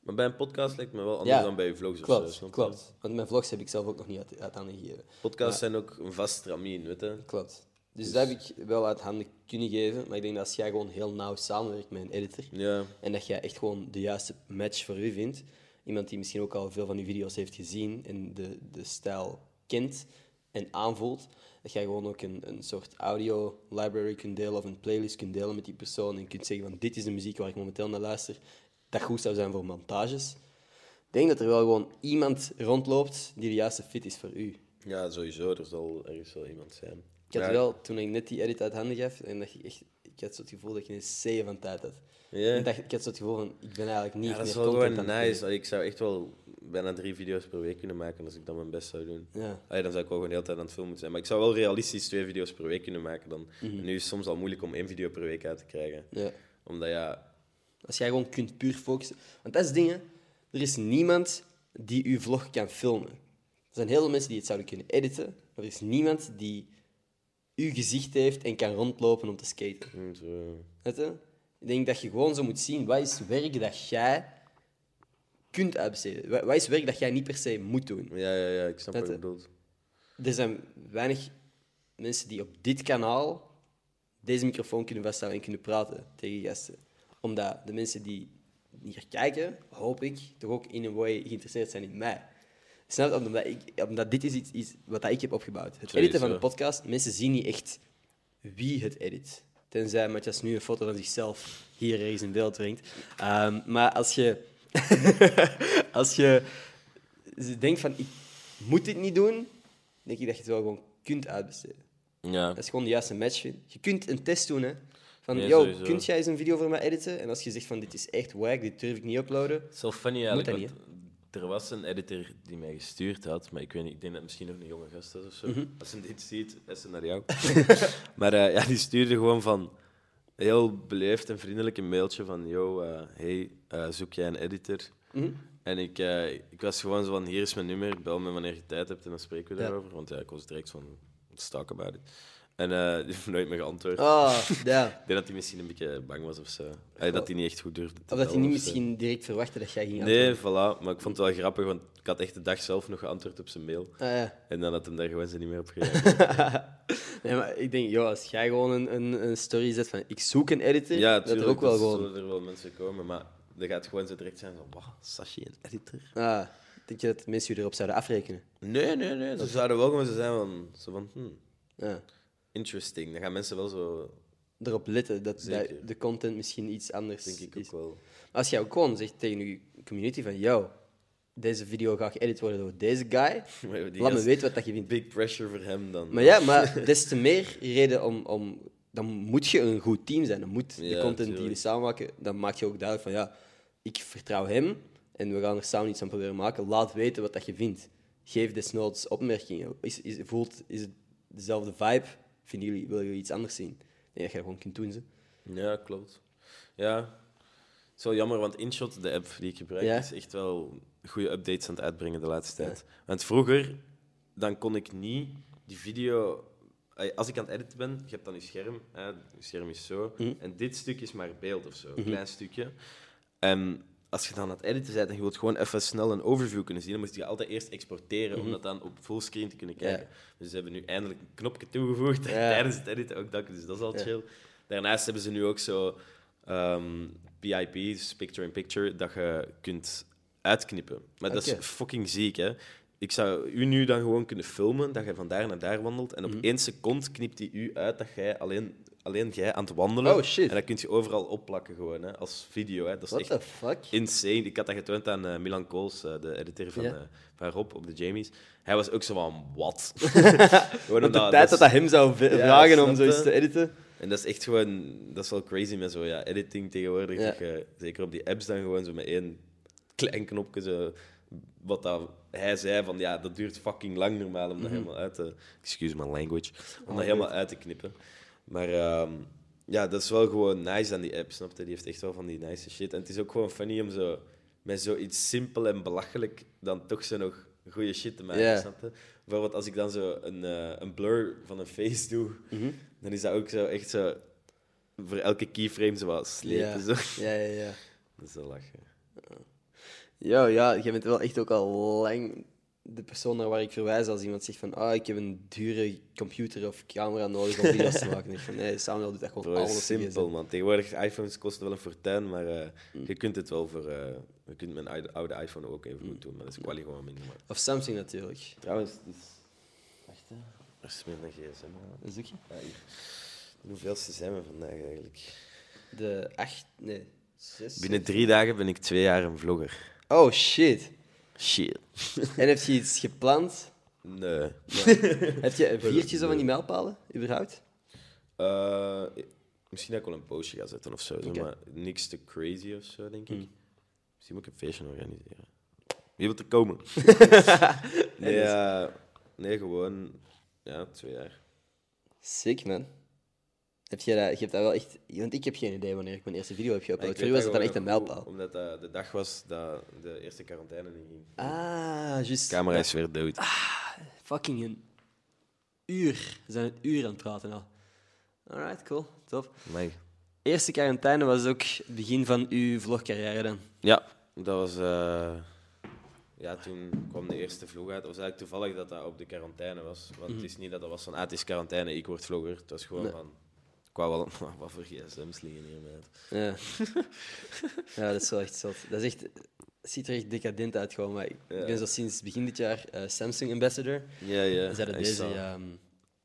Maar bij een podcast lijkt me wel anders Ja, dan bij je vlogs of zo. Klopt. Want mijn vlogs heb ik zelf ook nog niet uit, uit handen gegeven. Podcasts zijn ook een vast stramien, weet je? Klopt. Dus dat heb ik wel uit handen kunnen geven. Maar ik denk dat als jij gewoon heel nauw samenwerkt met een editor Ja, en dat jij echt gewoon de juiste match voor u vindt, iemand die misschien ook al veel van uw video's heeft gezien en de, de stijl kent en aanvoelt, dat jij gewoon ook een, een soort audio library kunt delen of een playlist kunt delen met die persoon en kunt zeggen van dit is de muziek waar ik momenteel naar luister, dat goed zou zijn voor montages. Ik denk dat er wel gewoon iemand rondloopt die de juiste fit is voor u. ja, sowieso. Er zal ergens wel iemand zijn. Ik had Ja. wel, toen ik net die edit uit handen gaf, en dat ik echt, ik had zo het gevoel dat je een zeeën van tijd had. Ja. Ik, dacht, ik had zo het gevoel van, ik ben eigenlijk niet Ja, dat meer is wel nice. Ik zou echt wel bijna drie video's per week kunnen maken als ik dan mijn best zou doen. Ja. Allee, dan zou ik wel gewoon de hele tijd aan het filmen zijn. Maar ik zou wel realistisch twee video's per week kunnen maken dan. Mhm. En nu is het soms al moeilijk om één video per week uit te krijgen. Ja. Omdat ja, Als jij gewoon kunt puur focussen. Want dat is het ding, hè. Er is niemand die uw vlog kan filmen. Er zijn heel veel mensen die het zouden kunnen editen, maar er is niemand die uw gezicht heeft en kan rondlopen om te skaten. hm, Weet je? Ik denk dat je gewoon zo moet zien, wat is werk dat jij kunt uitbesteden? Wa- Wat is werk dat jij niet per se moet doen? ja, ja, ja, ik snap Dat, wat je bedoelt. Er zijn weinig mensen die op dit kanaal deze microfoon kunnen vasthouden en kunnen praten tegen gasten. Omdat de mensen die hier kijken, hoop ik, toch ook in een way geïnteresseerd zijn in mij. Snap je? Omdat, ik, omdat dit is iets, iets wat ik heb opgebouwd. Het editen van een podcast, mensen zien niet echt wie het edit. Tenzij Matthias nu een foto van zichzelf hier ergens in beeld brengt. Ehm, maar als je, [LAUGHS] als je denkt van, ik moet dit niet doen, denk ik dat je het wel gewoon kunt uitbesteden. Ja, Dat is gewoon de juiste match. Je kunt een test doen, hè. Van, Nee, yo, sowieso. kunt jij eens een video voor mij editen? En als je zegt van, dit is echt wack, dit durf ik niet uploaden. het is wel funny Moet eigenlijk. dat want er was een editor die mij gestuurd had, maar ik weet niet, ik denk dat het misschien nog een jonge gast is of zo. Mhm. Als hij dit ziet, is het naar jou. [LAUGHS] maar eh, ja, die stuurde gewoon van heel beleefd en vriendelijk een mailtje van yo, eh, hey, eh, zoek jij een editor? Mhm. En ik, eh, ik was gewoon zo van, hier is mijn nummer, bel me wanneer je tijd hebt en dan spreken we Ja. daarover. Want ja, ik was direct van, let's talk about it. En eh, die heeft nooit meer geantwoord. Ah, [LAUGHS] ja. Ik denk dat hij misschien een beetje bang was of zo. Allee, dat hij niet echt goed durfde te Of dat hij niet misschien direct verwachtte dat jij ging Nee, antwoorden. voilà. Maar ik vond het wel grappig, want ik had echt de dag zelf nog geantwoord op zijn mail. Ah, ja. En dan had hem daar gewoon ze niet meer op gereageerd. [LAUGHS] Nee, maar ik denk, joh, als jij gewoon een, een, een story zet van, ik zoek een editor, ja, dat er ook wel dat gewoon... zullen er wel mensen komen, maar dat gaat gewoon zo direct zijn van, wow, Sashi, een editor? Ah, denk je dat mensen je erop zouden afrekenen? Nee, nee, nee. Ze zouden wel gewoon zo zijn van, zo van hmm, Ja. Interesting. Dan gaan mensen wel zo, Erop letten dat, Zeker. de content misschien iets anders denk ik is. ook wel. Maar als jij ook gewoon zegt tegen je community van, yo, deze video gaat geëdit worden door deze guy, [LAUGHS] laat me weten wat dat je vindt. Big pressure voor hem dan. Maar ja, [LAUGHS] maar des te meer reden om, om... Dan moet je een goed team zijn. Dan moet de content die jullie samen maken, dan maak je ook duidelijk van, ja, ik vertrouw hem en we gaan er samen iets aan proberen maken. Laat weten wat dat je vindt. Geef desnoods opmerkingen. Is, is, voelt, is het dezelfde vibe? Vinden jullie, willen jullie iets anders zien? Nee, dat je gewoon kunt doen. Ze. Ja, klopt. Ja, het is wel jammer, want InShot, de app die ik gebruik, Ja. is echt wel goede updates aan het uitbrengen de laatste tijd. Want vroeger, dan kon ik niet die video... Als ik aan het editen ben, je hebt dan je scherm, hè, je scherm is zo, Mhm. en dit stuk is maar beeld of zo, een klein stukje. En als je dan aan het editen bent en je wilt gewoon even snel een overview kunnen zien, dan moet je altijd eerst exporteren om dat dan op fullscreen te kunnen kijken. Mhm. Ja. Dus ze hebben nu eindelijk een knopje toegevoegd Ja. [LAUGHS] tijdens het editen, ook dat, dus dat is al Ja. chill. Daarnaast hebben ze nu ook zo ehm, PIP, dus picture-in-picture, dat je kunt uitknippen. Maar dat is fucking ziek, hè. Ik zou u nu dan gewoon kunnen filmen, dat je van daar naar daar wandelt, en op Mhm. één seconde knipt hij u uit dat jij alleen, alleen jij aan het wandelen. Oh, shit. En dat kun je overal opplakken gewoon, hè, als video. Hè. Dat is What echt the fuck? insane. Ik had dat getoond aan eh, Milan Kools, eh, de editor van, eh, van Rob op de Jamies. Hij was ook zo van, wat? [LAUGHS] Want de tijd dat dat hem zou Ja, vragen om zoiets te editen. En dat is echt gewoon, dat is wel crazy met zo, ja, editing tegenwoordig. Ja. Dat je, zeker op die apps dan gewoon zo met één klein knopje zo, wat dat, hij zei van, ja, dat duurt fucking lang normaal om dat helemaal uit te, excuse my language, om dat helemaal uit te knippen. Maar ehm, ja, dat is wel gewoon nice aan die app, snap je? Die heeft echt wel van die nice shit. En het is ook gewoon funny om zo, met zoiets simpel en belachelijk dan toch zo nog goede shit te maken, snap je? Bijvoorbeeld als ik dan zo een, eh, een blur van een face doe, Mhm. dan is dat ook zo echt zo voor elke keyframe zo wat slepen. Ja. Zo. Ja, ja, ja. [LAUGHS] Dat is wel lachen. Ja, ja, je bent wel echt ook al lang de persoon naar waar ik verwijs als iemand zegt van ah, ik heb een dure computer of camera nodig om video's te [LAUGHS] maken. Ik van nee, Samuel doet dat gewoon Bro, zijn simpel, man. Tegenwoordig, iPhones kosten wel een fortuin, maar eh, Mm. je kunt het wel voor... eh, je kunt mijn oude, oude iPhone ook even Mm. goed doen, maar dat is quali gewoon minder. Maar. Of Samsung natuurlijk. Trouwens, het is... Wacht, hè. Er is meer een gsm. Een zoekje. Ja, hier. Hoeveelste zijn we vandaag eigenlijk? De 8, nee, 6. Binnen drie dagen ben ik twee jaar een vlogger. Oh shit. Shit. [LAUGHS] En heb je iets gepland? Nee. [LAUGHS] heb je een viertje zo van die mijlpalen, überhaupt? Eh, misschien dat ik wel een postje ga zetten of zo, zo, Oké. maar niks te crazy of zo, denk ik. Mm. Misschien moet ik een feestje organiseren. Wie wil er komen? [LAUGHS] nee, dus- eh, nee, gewoon ja, twee jaar. Sick, man. Heb je, dat, je hebt dat wel echt... Want ik heb geen idee wanneer ik mijn eerste video heb geüpload. Voor u was het dan echt een mijlpaal. Omdat dat de dag was dat de eerste quarantaine inging. Ah, juist. De camera is weer dood. Fucking een uur. We zijn een uur aan het praten al. Alright, cool. Top. Amai. Eerste quarantaine was ook het begin van uw vlogcarrière dan. Ja, dat was. eh, ja, toen kwam de eerste vlog uit. Het was eigenlijk toevallig dat dat op de quarantaine was. Want het is niet dat dat was van, ah, het is quarantaine, ik word vlogger. Het was gewoon Nee. van, wou wel, [LAUGHS] wat voor gsm's liggen hier, meid. Ja. [LAUGHS] ja, dat is wel echt zot. Dat is echt... Het ziet er echt decadent uit gewoon, maar ik Ja. ben zo sinds begin dit jaar eh, Samsung ambassador. Ja, ja. Ze hadden I deze, ja, ehm,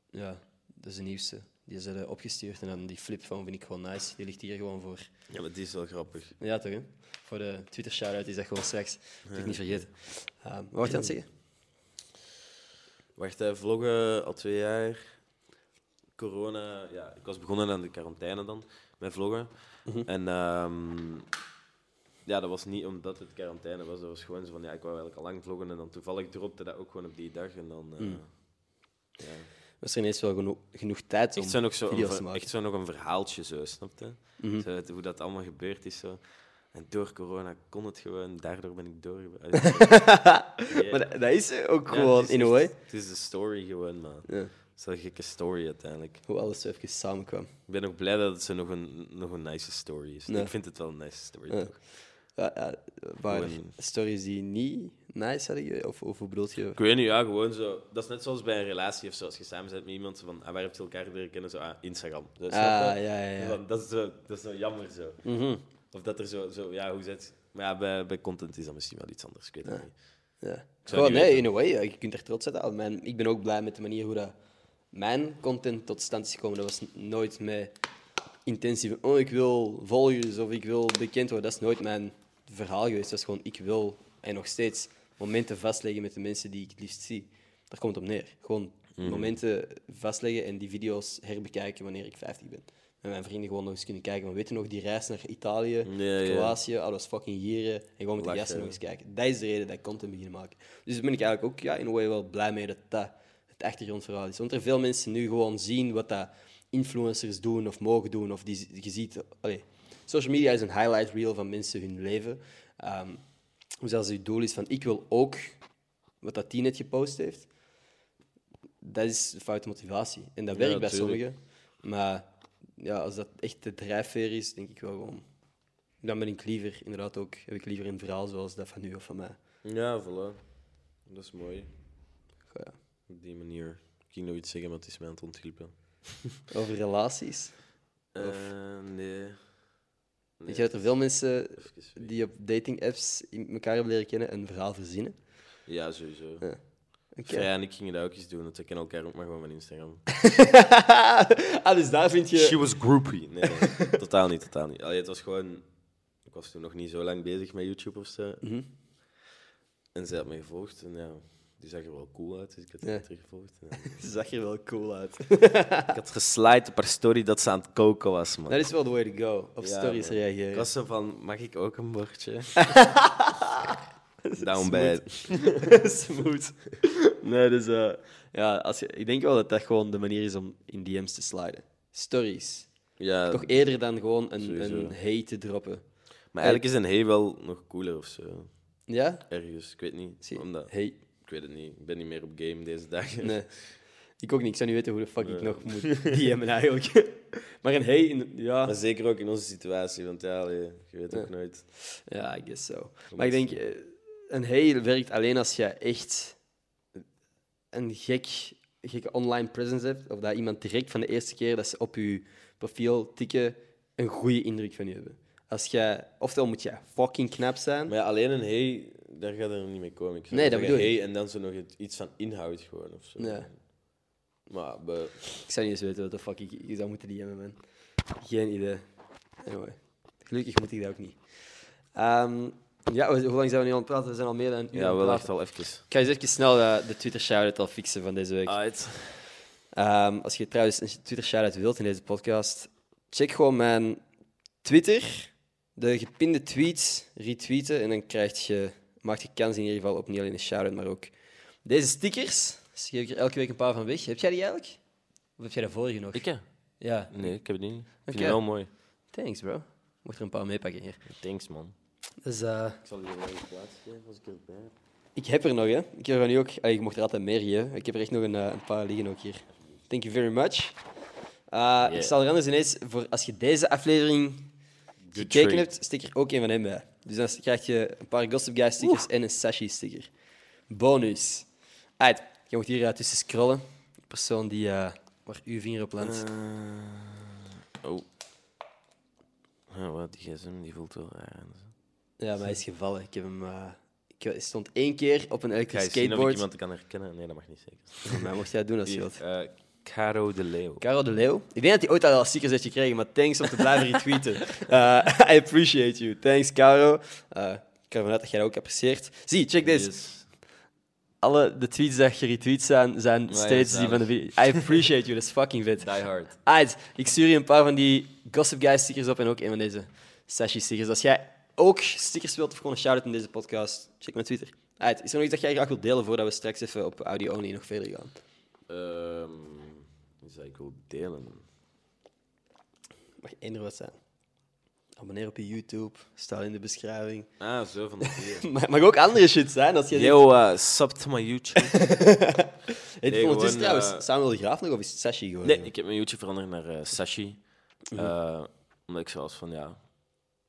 ja, dat is de nieuwste. Die ze hadden opgestuurd en dan die flip van vind ik gewoon nice. Die ligt hier gewoon voor. Ja, maar die is wel grappig. Ja, toch, hè? Voor de Twitter shout-out is dat gewoon straks. Moet ik niet vergeten. Ehm wat wou je aan het zeggen? Wacht, vloggen al twee jaar. Corona, ja, ik was begonnen aan de quarantaine dan, met vloggen. Mhm. En ehm, ja, dat was niet omdat het quarantaine was, dat was gewoon zo van, ja, ik wou eigenlijk al lang vloggen en dan toevallig dropte dat ook gewoon op die dag en dan... eh, Mm. ja. Was er ineens wel genoeg, genoeg tijd om Echt zo nog zo, video's te maken? echt zo nog een verhaaltje, zo, snap je? Mhm. Zo, hoe dat allemaal gebeurd is. Zo. En door corona kon het gewoon, daardoor ben ik door. [LAUGHS] Maar dat, dat is ook gewoon, is in a way. Het is de story gewoon, man. Ja, is wel een gekke story uiteindelijk. hoe alles zo even samenkwam. Ik ben ook blij dat het zo nog een, nog een nice story is. Ik vind het wel een nice story. Ja. toch? Ja, ja, waren Gewoon- stories die niet nice hadden? Of, of hoe bedoelt je? Ik weet niet, ja, gewoon zo. Dat is net zoals bij een relatie of zo. Als je samen bent met iemand, van, ah, waar heb je elkaar leren kennen? Zo, ah, Instagram. Snap je? Ah, ja, ja, ja. Van, Dat, is zo, dat is zo jammer zo. Mhm. Of dat er zo, zo ja, hoe zit Maar ja, bij, bij content is dat misschien wel iets anders. Ik weet het Ja. niet. Ja. Gewoon, nee, weten. in a way. Je kunt er trots op zijn. Mijn, ik ben ook blij met de manier hoe dat mijn content tot stand is gekomen. Dat was nooit met intentie van, oh, ik wil volgers of ik wil bekend worden. Dat is nooit mijn verhaal geweest. Dat is gewoon, ik wil en nog steeds momenten vastleggen met de mensen die ik het liefst zie. Daar komt het op neer. Gewoon Mhm. momenten vastleggen en die video's herbekijken wanneer ik 50 ben. Met mijn vrienden gewoon nog eens kunnen kijken. Maar weet je nog, die reis naar Italië, ja. Kroatië, dat was fucking hier. En gewoon met de gasten nog eens kijken. Dat is de reden dat ik content begin maken. Dus daar ben ik eigenlijk ook ja, in een way wel blij mee dat dat het achtergrondverhaal is. Want er veel mensen nu gewoon zien wat dat influencers doen of mogen doen. Of die, je ziet... Allee, social media is een highlight reel van mensen hun leven. Ehm dus als je doel is van ik wil ook wat dat die net gepost heeft, dat is de foute motivatie. En dat Ja, werkt bij tuurlijk. sommigen. Maar ja, als dat echt de drijfveer is, denk ik wel gewoon... Dan ben ik liever, inderdaad ook, heb ik liever een verhaal zoals dat van u of van mij. Ja, voilà. Dat is mooi. Goh, ja. Op die manier. Ik ging nog iets zeggen, maar het is mij aan het ontglippen. [LAUGHS] Over relaties. Eh, nee. Je dat er veel mensen die op dating-apps elkaar hebben leren kennen een verhaal verzinnen? Ja, sowieso. Ja. Oké. Freya en ik gingen dat ook eens doen, want we kennen elkaar ook maar gewoon van Instagram. [LAUGHS] ah, dus daar vind je... She was groupie. Nee, nee. [LAUGHS] totaal niet, totaal niet. Allee, het was gewoon... Ik was toen nog niet zo lang bezig met YouTube of zo. Mhm. En zij had me gevolgd en ja, die zag er wel cool uit, dus ik had Ja. haar teruggevolgd. [LAUGHS] Ja. Zag er wel cool uit. [LAUGHS] ik had geslide op haar story dat ze aan het koken was, man. Dat is wel the way to go. Op Ja, stories man. reageren. Ik was zo van, mag ik ook een bordje? [LAUGHS] Down bad. Smooth. Nee, dus eh, ja, als je, ik denk wel dat dat gewoon de manier is om in DM's te sliden. Stories. Ja, Toch eerder dan gewoon een, Sowieso. een hey te droppen. maar eigenlijk is een hey wel nog cooler of zo. Ja? Ergens, ik weet niet. Zie, Omdat, hey. Ik weet het niet. Ik ben niet meer op game deze dagen. Nee. [LAUGHS] Ik ook niet. Ik zou niet weten hoe de fuck ik nog moet [LAUGHS] DM'en eigenlijk. [LAUGHS] maar een hey, in, ja. Maar zeker ook in onze situatie, want ja, je weet ook Ja. nooit. Ja, I guess so. Maar ik denk, eh, een hey werkt alleen als je echt een gek, gekke online presence hebt, of dat iemand direct van de eerste keer dat ze op je profiel tikken, een goede indruk van je hebben. Als jij, oftewel moet jij fucking knap zijn. Maar ja, alleen een hey, daar gaat er niet mee komen. Ik zou Nee, dat zeggen bedoel ik. hey en dan zo nog iets van inhoud gewoon of zo. Ja. Maar Ik zou niet eens weten wat de fuck ik, ik zou moeten DM'en, man. Geen idee. Anyway. Gelukkig moet ik dat ook niet. Ehm, ja, hoe lang zijn we nu aan het praten? We zijn al meer dan een uur aan ja, wel praten. echt al even. Ik ga eens even snel eh, de Twitter shout-out al fixen van deze week. Ehm, als je trouwens een Twitter shout-out wilt in deze podcast, check gewoon mijn Twitter, de gepinde tweets, retweeten en dan krijg je, maak je kans in ieder geval op niet alleen een shout-out, maar ook deze stickers. Dus geef ik er elke week een paar van weg. Heb jij die eigenlijk? Of heb jij de vorige nog? Ik hè? Ja. Nee, ik heb het niet. Ik vind het wel mooi. Thanks, bro. Mocht er een paar meepakken hier. Thanks, man. Dus, eh, Ik zal die wel even plaats geven als ik erbij heb. ik heb er nog, hè. Ik heb er nu ook... Allee, je mocht er altijd meer geven. Ik heb er echt nog een, eh, een paar liggen ook hier. Thank you very much. Eh, Ik zal er anders ineens, voor als je deze aflevering gekeken hebt, stick er ook een van hem bij. Dus dan krijg je een paar Gossip Guy stickers en een Sashi sticker. Bonus. Uit. Je moet hier eh, tussen scrollen. De persoon die, eh, waar uw vinger op landt. Oh. Ja, wat, die gsm die voelt wel raar aan. Ja, maar hij is gevallen. Ik heb hem... eh, ik stond één keer op een Ga elektrisch je zien of ik skateboard. iemand kan herkennen? Nee, dat mag niet zeker. Maar mocht jij het doen als je wilt. Caro de Leo. Caro de Leeuw. Ik denk dat hij ooit al stickers heeft gekregen, maar thanks om te blijven retweeten. [LAUGHS] Eh, I appreciate you. Thanks, Caro. Eh, ik ga ervan uit dat jij dat ook apprecieert. Zie, check deze. Yes. Alle de tweets die retweet zijn, zijn steeds die van de video. I appreciate you, dat is fucking vet. Die hard. Aight, ik stuur je een paar van die Gossip Guy stickers op en ook een van deze Sashi stickers. Als jij ook stickers wilt of gewoon een shout-out in deze podcast, check mijn Twitter. Aight, is er nog iets dat jij graag wilt delen voordat we straks even op audio-only nog verder gaan? Ehm iets dat ik wil delen. Mag eender wat zijn. Abonneer op je YouTube, staat in de beschrijving. Ah, zo van [LAUGHS] mag ook andere shit zijn. Als je Yo, uh, sub to my YouTube. [LAUGHS] Heet Nee, het is gewoon, trouwens eh, Samuel de Graaf nog of is het Sashi gewoon? Nee, ik heb mijn YouTube veranderd naar eh, Sashi. Eh, omdat ik zoals van, ja,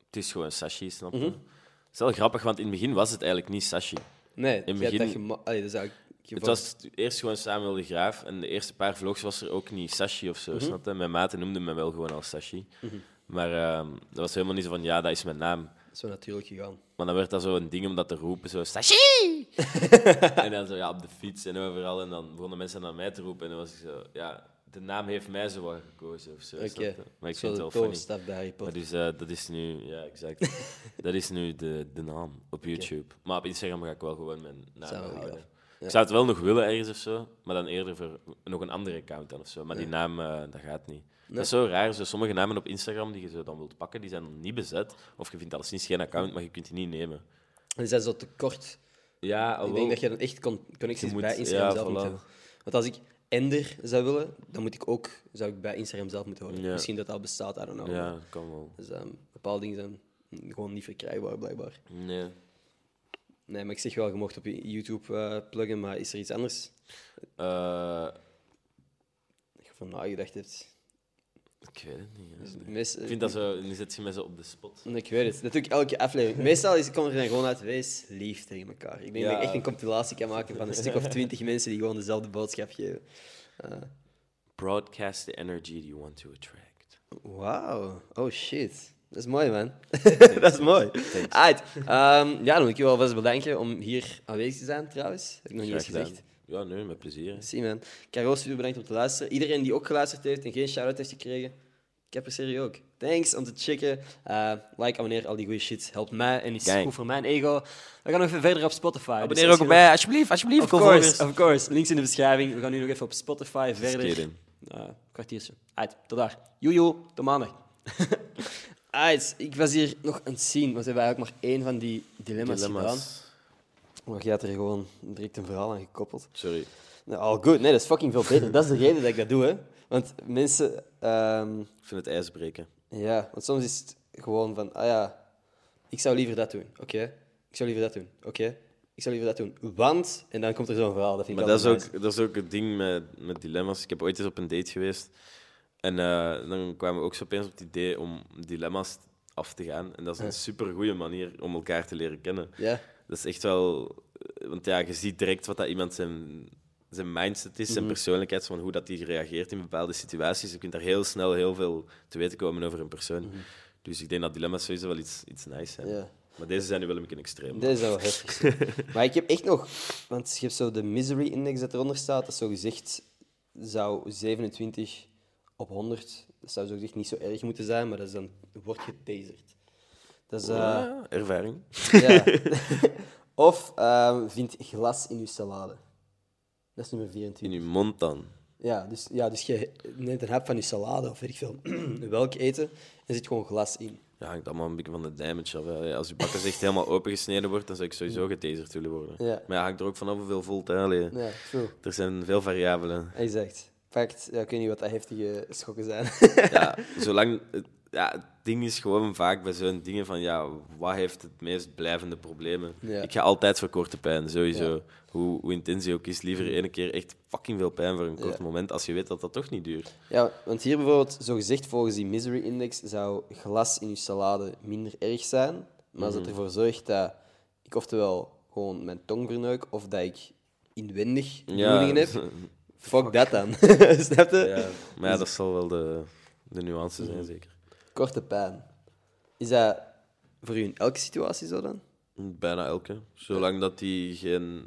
het is gewoon Sashi, snap je? Het is wel grappig, want in het begin was het eigenlijk niet Sashi. nee in je hebt begin- dat Allee, dat is eigenlijk Het was eerst gewoon Samuel de Graaf en de eerste paar vlogs was er ook niet Sashi of zo, snap je? Mijn maten noemden me wel gewoon als Sashi. Maar ehm, dat was helemaal niet zo van, ja, dat is mijn naam. Zo natuurlijk gegaan. Maar dan werd dat zo een ding om dat te roepen, zo Sashi! [LAUGHS] en dan zo ja, op de fiets en overal. En dan begonnen mensen naar mij te roepen. En dan was ik zo, ja, de naam heeft mij zo wat gekozen of zo. Maar ik Zo vind het wel funny. toverstaf bij Harry Maar Potter. dus eh, dat is nu, ja, exact. [LAUGHS] dat is nu de, de naam op YouTube. Maar op Instagram ga ik wel gewoon mijn naam houden. Ik zou het wel nog willen ergens of zo, maar dan eerder voor nog een andere account dan of zo. Maar die naam, eh, dat gaat niet. Dat is zo raar. Zo, sommige namen op Instagram die je zo dan wilt pakken, die zijn nog niet bezet. Of je vindt alleszins geen account, maar je kunt die niet nemen. En die zijn zo te kort. Ja, Ik denk dat je dan echt con- connecties moet- bij Instagram ja, zelf moet hebben. Want als ik Ender zou willen, dan moet ik ook zou ik bij Instagram zelf moeten. Ja. Misschien dat dat al bestaat, I don't know. Ja, dat kan wel. Dus ehm, bepaalde dingen zijn gewoon niet verkrijgbaar, blijkbaar. Nee. Nee, maar ik zeg wel, je mocht op YouTube eh, pluggen, maar is er iets anders Eh, dat je van nagedacht hebt? ik weet het niet. Meest- Ik vind dat zo, nu zet je me zo op de spot. Ik weet het. Dat doe ik elke aflevering. Meestal is, komt er dan gewoon uit, wees lief tegen elkaar. Ik denk Ja. dat ik echt een compilatie kan maken van een stuk of twintig mensen die gewoon dezelfde boodschap geven. Broadcast the energy you want to attract. Wauw. Oh shit. Dat is mooi, man. [LAUGHS] dat is mooi. Alright. Ehm, ja, dan moet ik je wel vast bedanken om hier aanwezig te zijn, trouwens. Heb ik nog niet eens gezegd. Ja, nee, met plezier. Zie, man. Caro, super bedankt om te luisteren. Iedereen die ook geluisterd heeft en geen shout-out heeft gekregen, ik apprecieer je ook. Thanks om te checken. Eh, like, abonneer, al die goede shit. Helpt mij en is Gang. goed voor mijn ego. We gaan nog even verder op Spotify. Dus Abonneer ook op mij, alsjeblieft, alsjeblieft. Of course, of course. Links in de beschrijving. We gaan nu nog even op Spotify verder. Uh, kwartiertje. Uit, tot daar. Joejoe, tot maandag. [LAUGHS] Uit, ik was hier nog aan het zien, want we hebben eigenlijk maar één van die dilemma's, gedaan. Dilemma's. Maar jij had er gewoon direct een verhaal aan gekoppeld. Sorry. Nou, al goed. Nee, dat is fucking veel beter. dat is de reden dat ik dat doe, hè. Want mensen... ehm, Ik vind het ijs breken. ja, want soms is het gewoon van... Ah ja, ik zou liever dat doen. Oké. Ik zou liever dat doen. Oké. Ik zou liever dat doen. Want... En dan komt er zo'n verhaal. Dat vind ik Maar dat is, ook, dat is ook het ding met, met dilemma's. Ik heb ooit eens op een date geweest. En eh, dan kwamen we ook zo opeens op het idee om dilemma's af te gaan. En dat is een super goede manier om elkaar te leren kennen. Ja. Dat is echt wel... Want ja, je ziet direct wat dat iemand zijn, zijn mindset is, zijn persoonlijkheid, van hoe dat hij reageert in bepaalde situaties. Je kunt daar heel snel heel veel te weten komen over een persoon. Dus ik denk dat dilemma's sowieso wel iets, iets nice zijn. Ja. Maar deze zijn nu wel een beetje extreem. Dat is wel heftig. [LAUGHS] maar ik heb echt nog... Want je hebt zo de misery index dat eronder staat. Dat zo gezegd zou 27 op 100... Dat zou zo niet zo erg moeten zijn, maar dat is dan... Wordt getaserd. Dat is... eh, Ja, ervaring. ja. [LAUGHS] of ehm, vind glas in je salade. Dat is nummer In 24. je mond dan. Ja, dus, ja, dus je neemt een hap van je salade of weet ik veel, [CLEARS THROAT] welk eten, en er zit gewoon glas in. Ja, hangt allemaal een beetje van de damage af. hè. Als je bakkes echt helemaal opengesneden wordt, dan zou ik sowieso getaserd willen worden. Ja. Maar ja, hangt er ook vanaf hoeveel volt. Hè. Allee, Ja, true. Er zijn veel variabelen. Exact. Ja, ik weet niet wat dat heftige schokken zijn. [LAUGHS] ja, [LAUGHS] zolang... het- Ja, het ding is gewoon vaak bij zo'n dingen van, ja, wat heeft het meest blijvende problemen? Ja. Ik ga altijd voor korte pijn, sowieso. Ja. Hoe, hoe intens die ook is, liever ene keer echt fucking veel pijn voor een kort moment, als je weet dat dat toch niet duurt. ja, want hier bijvoorbeeld, zo gezegd volgens die misery index, zou glas in je salade minder erg zijn. Maar als het ervoor zorgt dat ik oftewel gewoon mijn tong verneuk, of dat ik inwendig bloedingen heb, [LAUGHS] fuck dat dan. [LAUGHS] Snap je? ja, maar ja, dat zal wel de, de nuance zijn, zeker. Korte pijn. Is dat voor u in elke situatie zo dan? Bijna elke. Zolang dat die geen...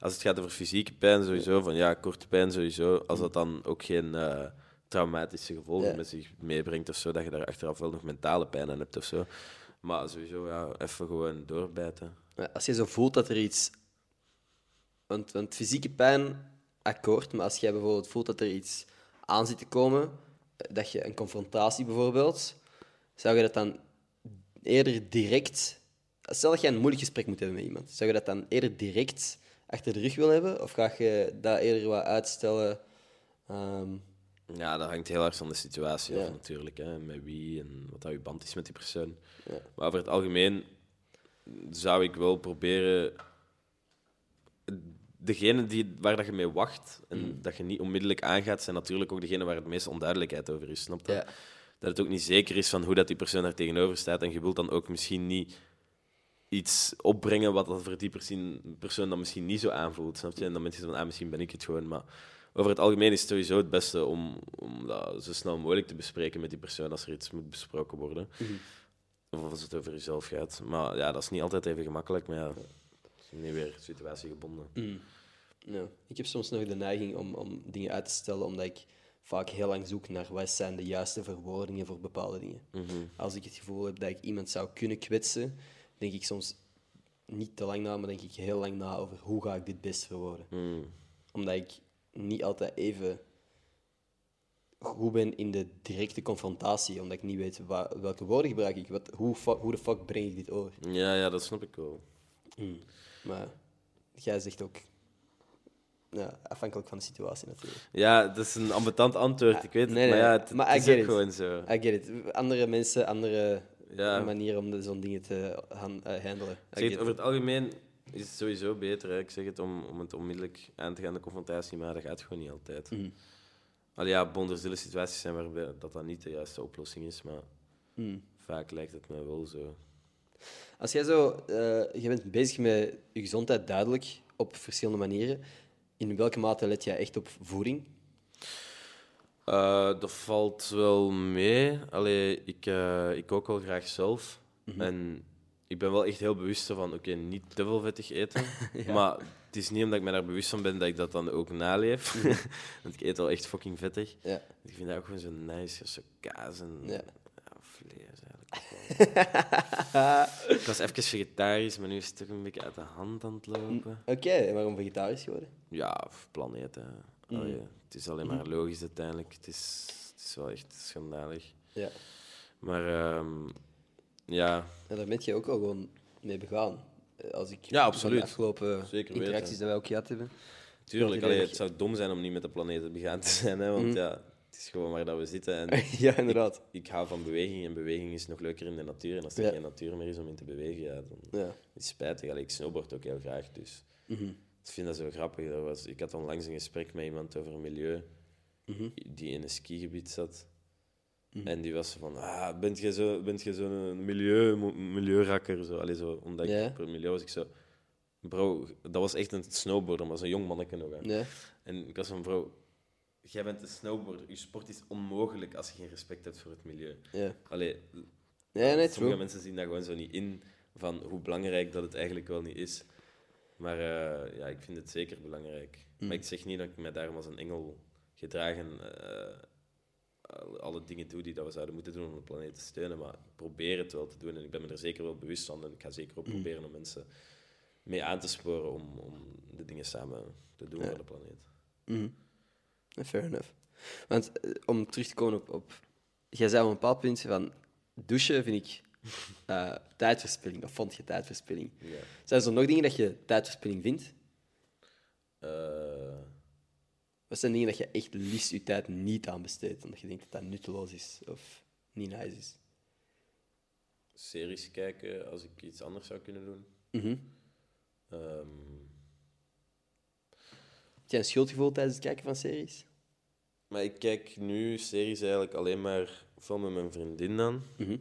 Als het gaat over fysieke pijn, sowieso. Van ja, korte pijn, sowieso. Als dat dan ook geen eh, traumatische gevolgen Ja. met zich meebrengt of zo, dat je daar achteraf wel nog mentale pijn aan hebt of zo. Maar sowieso, ja, even gewoon doorbijten. Als je zo voelt dat er iets. Want, want fysieke pijn, akkoord, maar als jij bijvoorbeeld voelt dat er iets aan zit te komen, eh, dat je een confrontatie bijvoorbeeld, zou je dat dan eerder direct. Stel dat je een moeilijk gesprek moet hebben met iemand, zou je dat dan eerder direct achter de rug willen hebben? Of ga je dat eerder wat uitstellen? Ehm, Ja, dat hangt heel erg van de situatie Ja. af natuurlijk. Hè, met wie en wat dat je band is met die persoon. Ja. Maar over het algemeen zou ik wel proberen... Degene die, waar dat je mee wacht en Mm. dat je niet onmiddellijk aangaat, zijn natuurlijk ook degene waar het meest onduidelijkheid over is. Snap je? Ja. Dat het ook niet zeker is van hoe dat die persoon daar tegenover staat. En je wilt dan ook misschien niet iets opbrengen wat dat voor die persoon, persoon dan misschien niet zo aanvoelt. Snap je? En dan ben je zo van, ah, misschien ben ik het gewoon. Maar over het algemeen is het sowieso het beste om, om dat zo snel mogelijk te bespreken met die persoon als er iets moet besproken worden. Of als het over jezelf gaat. Maar ja, dat is niet altijd even gemakkelijk. Maar ja, niet weer situatiegebonden. Ja. Ik heb soms nog de neiging om, om dingen uit te stellen, omdat ik vaak heel lang zoek naar wat zijn de juiste verwoordingen voor bepaalde dingen. Als ik het gevoel heb dat ik iemand zou kunnen kwetsen, denk ik soms niet te lang na, maar denk ik heel lang na over hoe ga ik dit best verwoorden. Omdat ik niet altijd even goed ben in de directe confrontatie, omdat ik niet weet wa- welke woorden gebruik ik, wat, hoe, hoe de fuck breng ik dit over. Ja, ja, dat snap ik wel. Maar jij zegt ook, ja, afhankelijk van de situatie natuurlijk. Ja, dat is een ambetant antwoord, ik weet het. Nee, nee, maar ja, het, maar is ook it. gewoon zo. I get it. Andere mensen, andere Ja. manieren om zo'n dingen te han- eh, handelen. Ik zeg over het algemeen is het sowieso beter. Hè. Ik zeg het om, om het onmiddellijk aan te gaan, de confrontatie, maar dat gaat gewoon niet altijd. Mhm. Allee, ja, situaties zijn waarbij dat, dat niet de juiste oplossing is, maar Mhm. vaak lijkt het me wel zo. Als jij zo, eh, je bent bezig met je gezondheid duidelijk op verschillende manieren. In welke mate let jij echt op voeding? Eh, dat valt wel mee. Allee, ik, eh, ik kook wel graag zelf. En ik ben wel echt heel bewust van, oké, niet te veel vettig eten. [LAUGHS] Maar het is niet omdat ik me daar bewust van ben dat ik dat dan ook naleef. [LAUGHS] Want ik eet wel echt fucking vettig. Ja. Ik vind dat ook gewoon zo nice, zo kaas en Ja. vlees. Ik was even vegetarisch, maar nu is het toch een beetje uit de hand aan het lopen. Oké, en waarom vegetarisch geworden? Ja, planeten. Allee, Het is alleen maar logisch uiteindelijk. Het is, het is wel echt schandalig. Ja. Maar ehm, ja, En daar ben je ook al gewoon mee begaan. Eh, Als ik Ja, absoluut. de afgelopen Zeker interacties weten. dat wij ook gehad hebben. tuurlijk. die Allee, het zou dom zijn om niet met de planeet begaan te zijn. Hè, want ja, is gewoon waar dat we zitten. En [LAUGHS] ja, inderdaad. ik hou van beweging en beweging is nog leuker in de natuur. En als er Ja. geen natuur meer is om in te bewegen, ja, dan Ja. is het spijtig. Allee, ik snowboard ook heel graag, dus Mhm. ik vind dat zo grappig. Dat was, ik had onlangs een gesprek met iemand over milieu Mhm. die in een skigebied zat. En die was zo van, ah, bent je zo, bent je zo'n milieu, milieurakker? Zo, Allee, zo, omdat ik het milieu was, ik zo... bro, dat was echt een snowboarder, maar zo'n jong manneke nog. Hè. En ik was van, bro, jij bent een snowboarder. Je sport is onmogelijk als je geen respect hebt voor het milieu. Ja. Allee, Ja, nee, sommige mensen zien dat gewoon zo niet in, van hoe belangrijk dat het eigenlijk wel niet is. Maar eh, ja, ik vind het zeker belangrijk. Mm. Maar ik zeg niet dat ik mij daarom als een engel gedragen eh, alle- dingen doe die dat we zouden moeten doen om de planeet te steunen. Maar ik probeer het wel te doen en ik ben me er zeker wel bewust van. En ik ga zeker ook Mm. proberen om mensen mee aan te sporen om, om de dingen samen te doen Ja. voor de planeet. Mhm. Fair enough. Want eh, om terug te komen op, op... Jij zei op een bepaald punt van... Douchen vind ik eh, tijdverspilling. Of vond je tijdverspilling? Ja. Zijn er nog dingen dat je tijdverspilling vindt? Eh, Wat zijn dingen dat je echt liefst je tijd niet aan besteedt? Omdat je denkt dat dat nutteloos is of niet nice is? series kijken als ik iets anders zou kunnen doen. Mhm. Ehm, Heb jij een schuldgevoel tijdens het kijken van series? maar ik kijk nu series eigenlijk alleen maar veel met mijn vriendin dan. Mhm.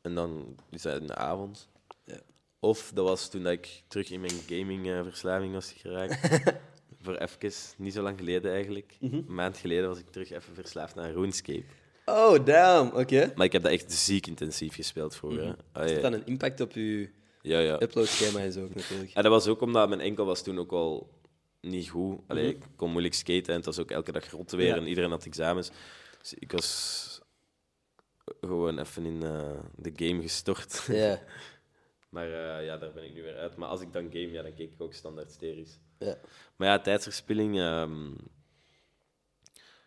En dan is dat in de avond. Ja. Of dat was toen dat ik terug in mijn gaming-verslaving was geraakt. [LAUGHS] Voor even, niet zo lang geleden eigenlijk. Mhm. Een maand geleden was ik terug even verslaafd naar RuneScape. Oh, damn. Oké. Maar ik heb dat echt ziek intensief gespeeld vroeger. hè. Heeft Allee, dat een impact op je ja, ja. uploadschema en zo ook natuurlijk? En dat was ook omdat mijn enkel was toen ook wel niet goed. Allee, Mhm. Ik kon moeilijk skaten en het was ook elke dag rot weer Ja. en iedereen had examens. Dus ik was gewoon even in eh, de game gestort. Ja. [LAUGHS] maar eh, ja, daar ben ik nu weer uit. Maar als ik dan game, ja, dan keek ik ook standaard series. ja. Maar ja, tijdsverspilling... ehm,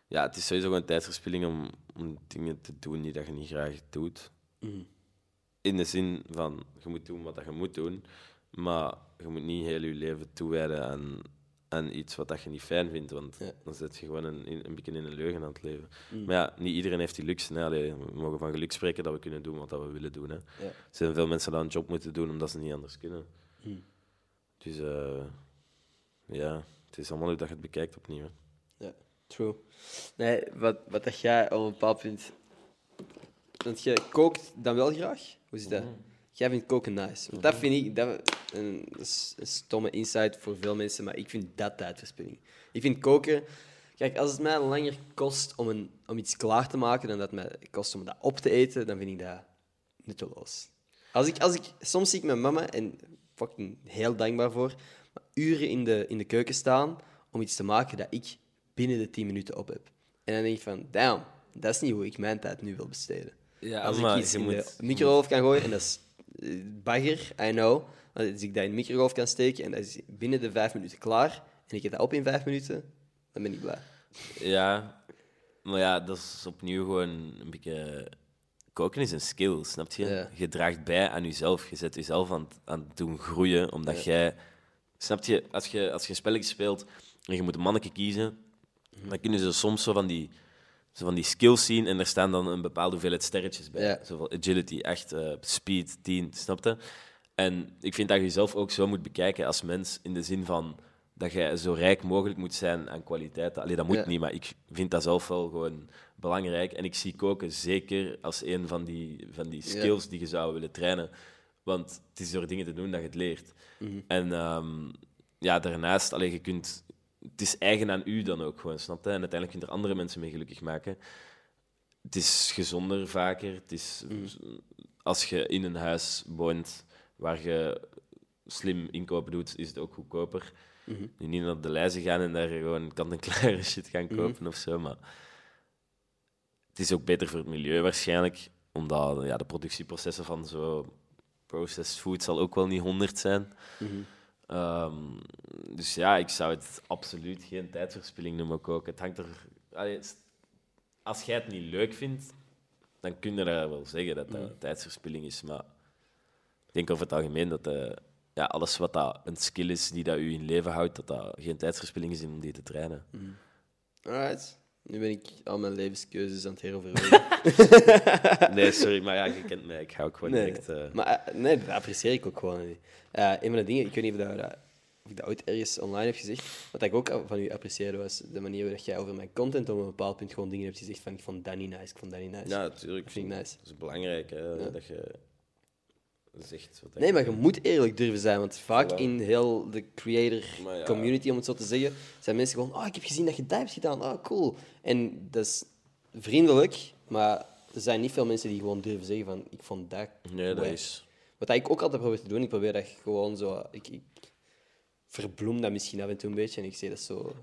ja, het is sowieso gewoon tijdsverspilling om, om dingen te doen die dat je niet graag doet. Mhm. In de zin van, je moet doen wat dat je moet doen, maar je moet niet heel je leven toewijden aan, aan iets wat dat je niet fijn vindt, want Ja. dan zit je gewoon een, een beetje in een leugen aan het leven. Mm. Maar ja, niet iedereen heeft die luxe. Hè. Allee, we mogen van geluk spreken dat we kunnen doen wat we willen doen. Hè. Ja. Er zijn veel mensen die een job moeten doen omdat ze niet anders kunnen. Mm. Dus eh, ja, het is allemaal hoe dat je het bekijkt opnieuw. hè. Ja, true. Nee, wat, wat dat jij op een bepaald punt... Want je kookt dan wel graag? Hoe zit dat? Jij vindt koken nice. Want dat vind ik... Dat, een, dat is een stomme insight voor veel mensen, maar ik vind dat tijdverspilling. Ik vind koken... Kijk, als het mij langer kost om, een, om iets klaar te maken dan dat het mij kost om dat op te eten, dan vind ik dat nutteloos. Als ik, als ik, soms zie ik mijn mama, en fucking heel dankbaar voor, maar uren in de, in de keuken staan om iets te maken dat ik binnen de 10 minuten op heb. En dan denk ik van, damn, dat is niet hoe ik mijn tijd nu wil besteden. Ja, als maar ik iets je in moet- de microgolf kan gooien, en dat is bagger, I know, als ik dat in de microgolf kan steken en dat is binnen de 5 minuten klaar, en ik heb dat op in 5 minuten, dan ben ik blij. Ja, maar ja, dat is opnieuw gewoon een beetje... Koken is een skill, snap je? Ja. Je draagt bij aan jezelf. Je zet jezelf aan, aan het doen groeien, omdat jij... Snap je? Als je, als je een spelletje speelt en je moet een manneke kiezen, dan kunnen ze soms zo van die, zo van die skills zien en er staan dan een bepaalde hoeveelheid sterretjes bij. Ja. Agility, echt eh, speed, 10, snap je? En ik vind dat je jezelf ook zo moet bekijken als mens, in de zin van dat jij zo rijk mogelijk moet zijn aan kwaliteiten. Allee, dat moet Ja. niet, maar ik vind dat zelf wel gewoon belangrijk. En ik zie koken zeker als een van die, van die Ja. skills die je zou willen trainen. Want het is door dingen te doen dat je het leert. Mhm. En ehm, ja, daarnaast, allee, je kunt, het is eigen aan u dan ook gewoon, snap je? En uiteindelijk kun je er andere mensen mee gelukkig maken. Het is gezonder vaker. Het is, Als je in een huis woont waar je slim inkopen doet, is het ook goedkoper. Mhm. Nu niet naar de lijzen gaan en daar gewoon kant-en-klare [LAUGHS] shit gaan kopen of zo, maar het is ook beter voor het milieu waarschijnlijk, omdat ja, de productieprocessen van zo processed food zal ook wel niet honderd zijn. Mhm. Ehm, dus ja, ik zou het absoluut geen tijdverspilling noemen koken. Het hangt er... allee, als jij het niet leuk vindt, dan kun je dat wel zeggen dat dat tijdsverspilling is. Maar ik denk over het algemeen dat eh, ja, alles wat dat een skill is die dat u in leven houdt, dat dat geen tijdsverspilling is om die te trainen. Alright. Nu ben ik al mijn levenskeuzes aan het heroverwegen. [LAUGHS] [LAUGHS] Nee, sorry, maar ja, je kent mij. Ik hou ook gewoon Nee, direct... eh, maar eh, nee, dat apprecieer ik ook gewoon niet. Eh, een van de dingen, ik weet niet of, dat, dat- of ik dat ooit ergens online heb gezegd, wat ik ook van u apprecieerde was de manier waarop jij over mijn content op een bepaald punt gewoon dingen hebt gezegd van ik vond dat niet nice, ik vond dat niet nice. ja, natuurlijk. vind ik nice. Dat is belangrijk, hè, dat je... Wat Nee, maar je moet eerlijk durven zijn, want vaak Voilà. in heel de creator ja. community, om het zo te zeggen, zijn mensen gewoon, oh, ik heb gezien dat je dat hebt gedaan, oh, cool. En dat is vriendelijk, maar er zijn niet veel mensen die gewoon durven zeggen van, ik vond dat Nee, dat is... Wat ik ook altijd probeer te doen, ik probeer dat gewoon zo... Ik, ik verbloem dat misschien af en toe een beetje en ik zeg dat zo...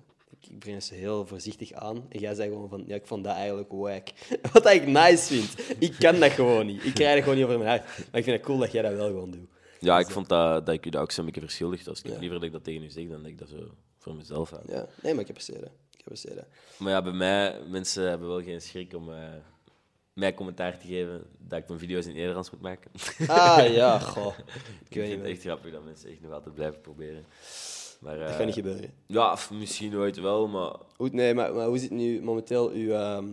Ik, breng zo heel voorzichtig aan. En jij zei gewoon van, ja, ik vond dat eigenlijk wack. [LAUGHS] Wat ik nice vind. Ik kan dat gewoon niet. Ik krijg dat gewoon niet over mijn hart. Maar ik vind het cool dat jij dat wel gewoon doet. Ja, ik vond dat, dat ik u dat ook zo'n beetje verschuldigd was. Ik heb Ja. liever dat ik dat tegen u zeg dan dat ik dat zo voor mezelf hou. Ja, nee, maar ik apprecieer dat. Ik dat. Maar ja, bij mij, mensen hebben wel geen schrik om eh, mij commentaar te geven dat ik mijn video's in Nederlands moet maken. Ah, ja, [LAUGHS] goh. Ik Ik weet vind niet, het echt grappig dat mensen echt nog altijd blijven proberen. Maar, Dat eh, gaat niet gebeuren. Ja, misschien ooit wel, maar Hoe, nee, maar, maar hoe zit nu momenteel uw ehm,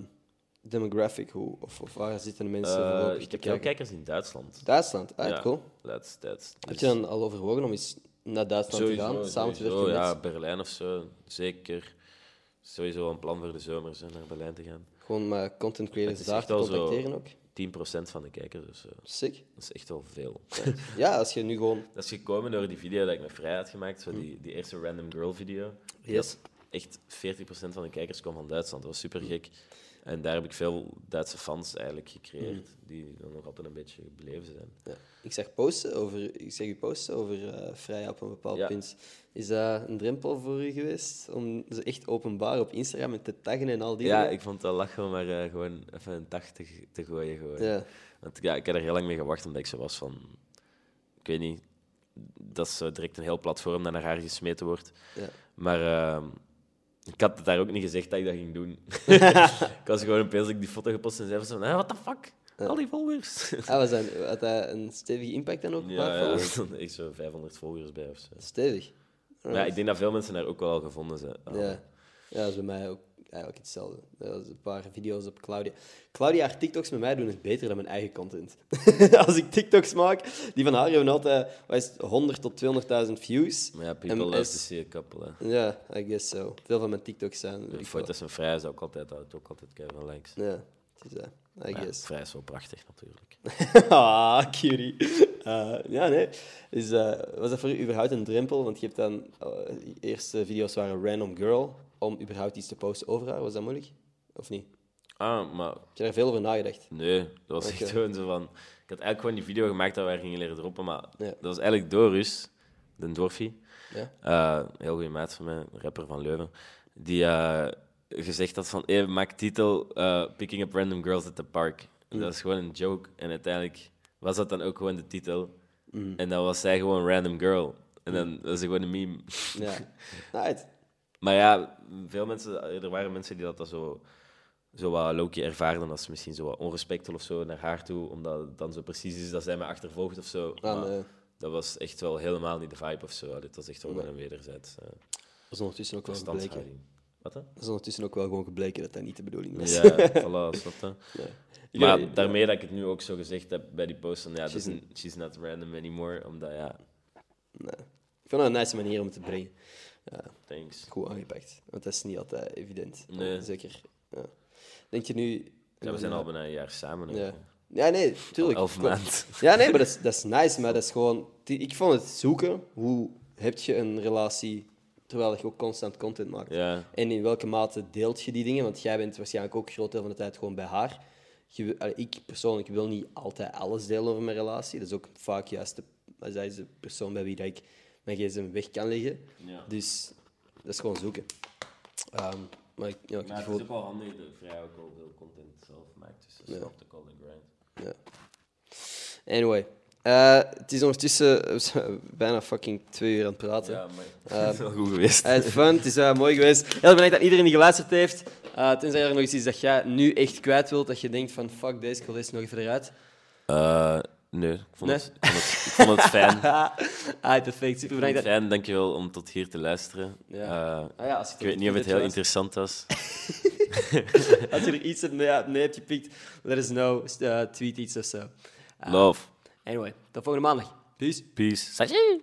demographic? Hoe, of, of waar zitten de mensen eh, voorlopig ik heb veel kijkers in Duitsland. Duitsland, ah, Ja, cool. Laatste tijd. Heb Dus je dan al overwogen om eens naar Duitsland te gaan, samen te werken ja, met... Berlijn of zo, zeker. Sowieso een plan voor de zomer, zo, naar Berlijn te gaan. Gewoon met content creators daar te zo- contacteren ook? 10% van de kijkers, dus eh, Sick. dat is echt wel veel. [LAUGHS] Ja, als je nu gewoon... Dat is gekomen door die video dat ik met Vrij had gemaakt, zo die, die eerste Random Girl video. Yes. echt 40% van de kijkers kwam van Duitsland. Dat was super gek. En daar heb ik veel Duitse fans eigenlijk gecreëerd, die dan nog altijd een beetje gebleven zijn. Ja. Ik zeg posten over... Ik zeg u posten over eh vrij op een bepaald Ja. punt. Is dat een drempel voor u geweest? Om ze echt openbaar op Instagram en te taggen en al die Ja, dingen? ik vond wel lachen om maar eh, gewoon even een dag te, te gooien. Gewoon. Ja. Want ja, ik heb er heel lang mee gewacht, omdat ik zo was van... Ik weet niet, dat is zo direct een heel platform dat naar haar gesmeten wordt. Ja. Maar ehm, ik had het daar ook niet gezegd dat ik dat ging doen. [LAUGHS] ik was gewoon opeens ik die foto gepost en zei van zo, "Ah, what the fuck? Al die volgers. Ah, was dat, had dat een stevige impact dan ook? ja, ja, er stonden echt zo 500 volgers bij of zo. Stevig. Maar ja, ik denk dat veel mensen daar ook wel al gevonden zijn. Ja. ja, dat is bij mij ook eigenlijk hetzelfde. Dat is een paar video's op Claudia. Claudia, haar TikToks met mij doen het beter dan mijn eigen content. [LAUGHS] Als ik TikToks maak, die van haar hebben altijd wat is het, 100 tot 200.000 views. Maar ja, En people love is- to see a couple. Ja, I guess so. Veel van mijn TikToks zijn. De ik veel. foto's zijn vrij, is ook altijd, dat ook altijd keihard likes. Ja, het is dat. I Ja, guess. vrij is wel prachtig natuurlijk. [LAUGHS] ah, cutie. Eh, ja, nee. Dus, was dat voor u überhaupt een drempel? Want je hebt dan... eh, eerste video's waren Random Girl. Om überhaupt iets te posten over haar. Was dat moeilijk? Of niet? Ah, maar Heb je daar veel over nagedacht? Nee, dat was echt gewoon zo van... Ik had eigenlijk gewoon die video gemaakt dat wij gingen leren droppen, maar Ja. dat was eigenlijk Dorus, de Dorfie, Ja. eh, heel goede maat van mij, rapper van Leuven, die eh, gezegd had van, hey, maak titel eh, Picking Up Random Girls at the Park. Mm. Dat is gewoon een joke. En uiteindelijk was dat dan ook gewoon de titel. Mm. En dan was zij gewoon Random Girl. En dan was het gewoon een meme. Ja. [LAUGHS] Right. Maar ja, veel mensen, er waren mensen die dat, dat zo, zo wat Loki ervaarden als misschien zo wat onrespectvol of zo naar haar toe, omdat het dan zo precies is dat zij me achtervolgt of zo. Ah, nee. dat was echt wel helemaal niet de vibe of zo. Dit was echt wel Nee. een wederzijds eh, Dat is ondertussen ook wel gebleken. Wat hè? Dat is ondertussen ook wel gewoon gebleken dat dat niet de bedoeling was. Ja, [LAUGHS] voilà, snap je? Ja. Maar Ja, daarmee dat ik het nu ook zo gezegd heb bij die post, van ja, dat She's is een- she's not random anymore, omdat ja, Nee. Ik vond dat een nice manier om het te brengen. Ja, thanks. goed aangepakt. Want dat is niet altijd evident. Nee. Zeker. Ja. Denk je nu... Ja, we zijn al bijna een jaar samen. Ja. Ja, nee, tuurlijk. Elf Kom. maanden. Ja, nee, maar dat is, [LAUGHS] dat is nice. Maar dat is gewoon... Ik vond het zoeken. Hoe heb je een relatie terwijl je ook constant content maakt? Ja, En in welke mate deelt je die dingen? Want jij bent waarschijnlijk ook een groot deel van de tijd gewoon bij haar. Je, wil- allee, ik persoonlijk wil niet altijd alles delen over mijn relatie. Dat is ook vaak juist de, als zij is de persoon bij wie dat ik mijn gsm weg kan leggen. Ja. Dus dat is gewoon zoeken. Ehm, maar ik, ja, ik Maar het is ook wel handig dat Vrij ook al veel content zelf maakt. Dus dat is Ja. de call grind. ja. Anyway. Eh, het is ondertussen we zijn bijna fucking twee uur aan het praten. Ja, maar Eh, [LAUGHS] het is wel goed geweest. Het is fun, het is eh, mooi geweest. Heel bedankt dat iedereen die geluisterd heeft. Eh, tenzij er nog iets is dat jij nu echt kwijt wilt, dat je denkt van fuck deze, ik wil deze nog even eruit. Nee, ik vond, Nee? Het, ik, vond het, ik vond het fijn. [LAUGHS] ah, perfect. Super bedankt. Fijn, dankjewel om tot hier te luisteren. Ja. Eh, Ah, ja, als je ik weet niet of het heel interessant interessant was. [LAUGHS] [LAUGHS] Als je er iets mee, mee hebt gepikt, let us know. Uh, tweet iets of zo. Uh, Love. Anyway, tot volgende maandag. Peace. Peace. Sashi.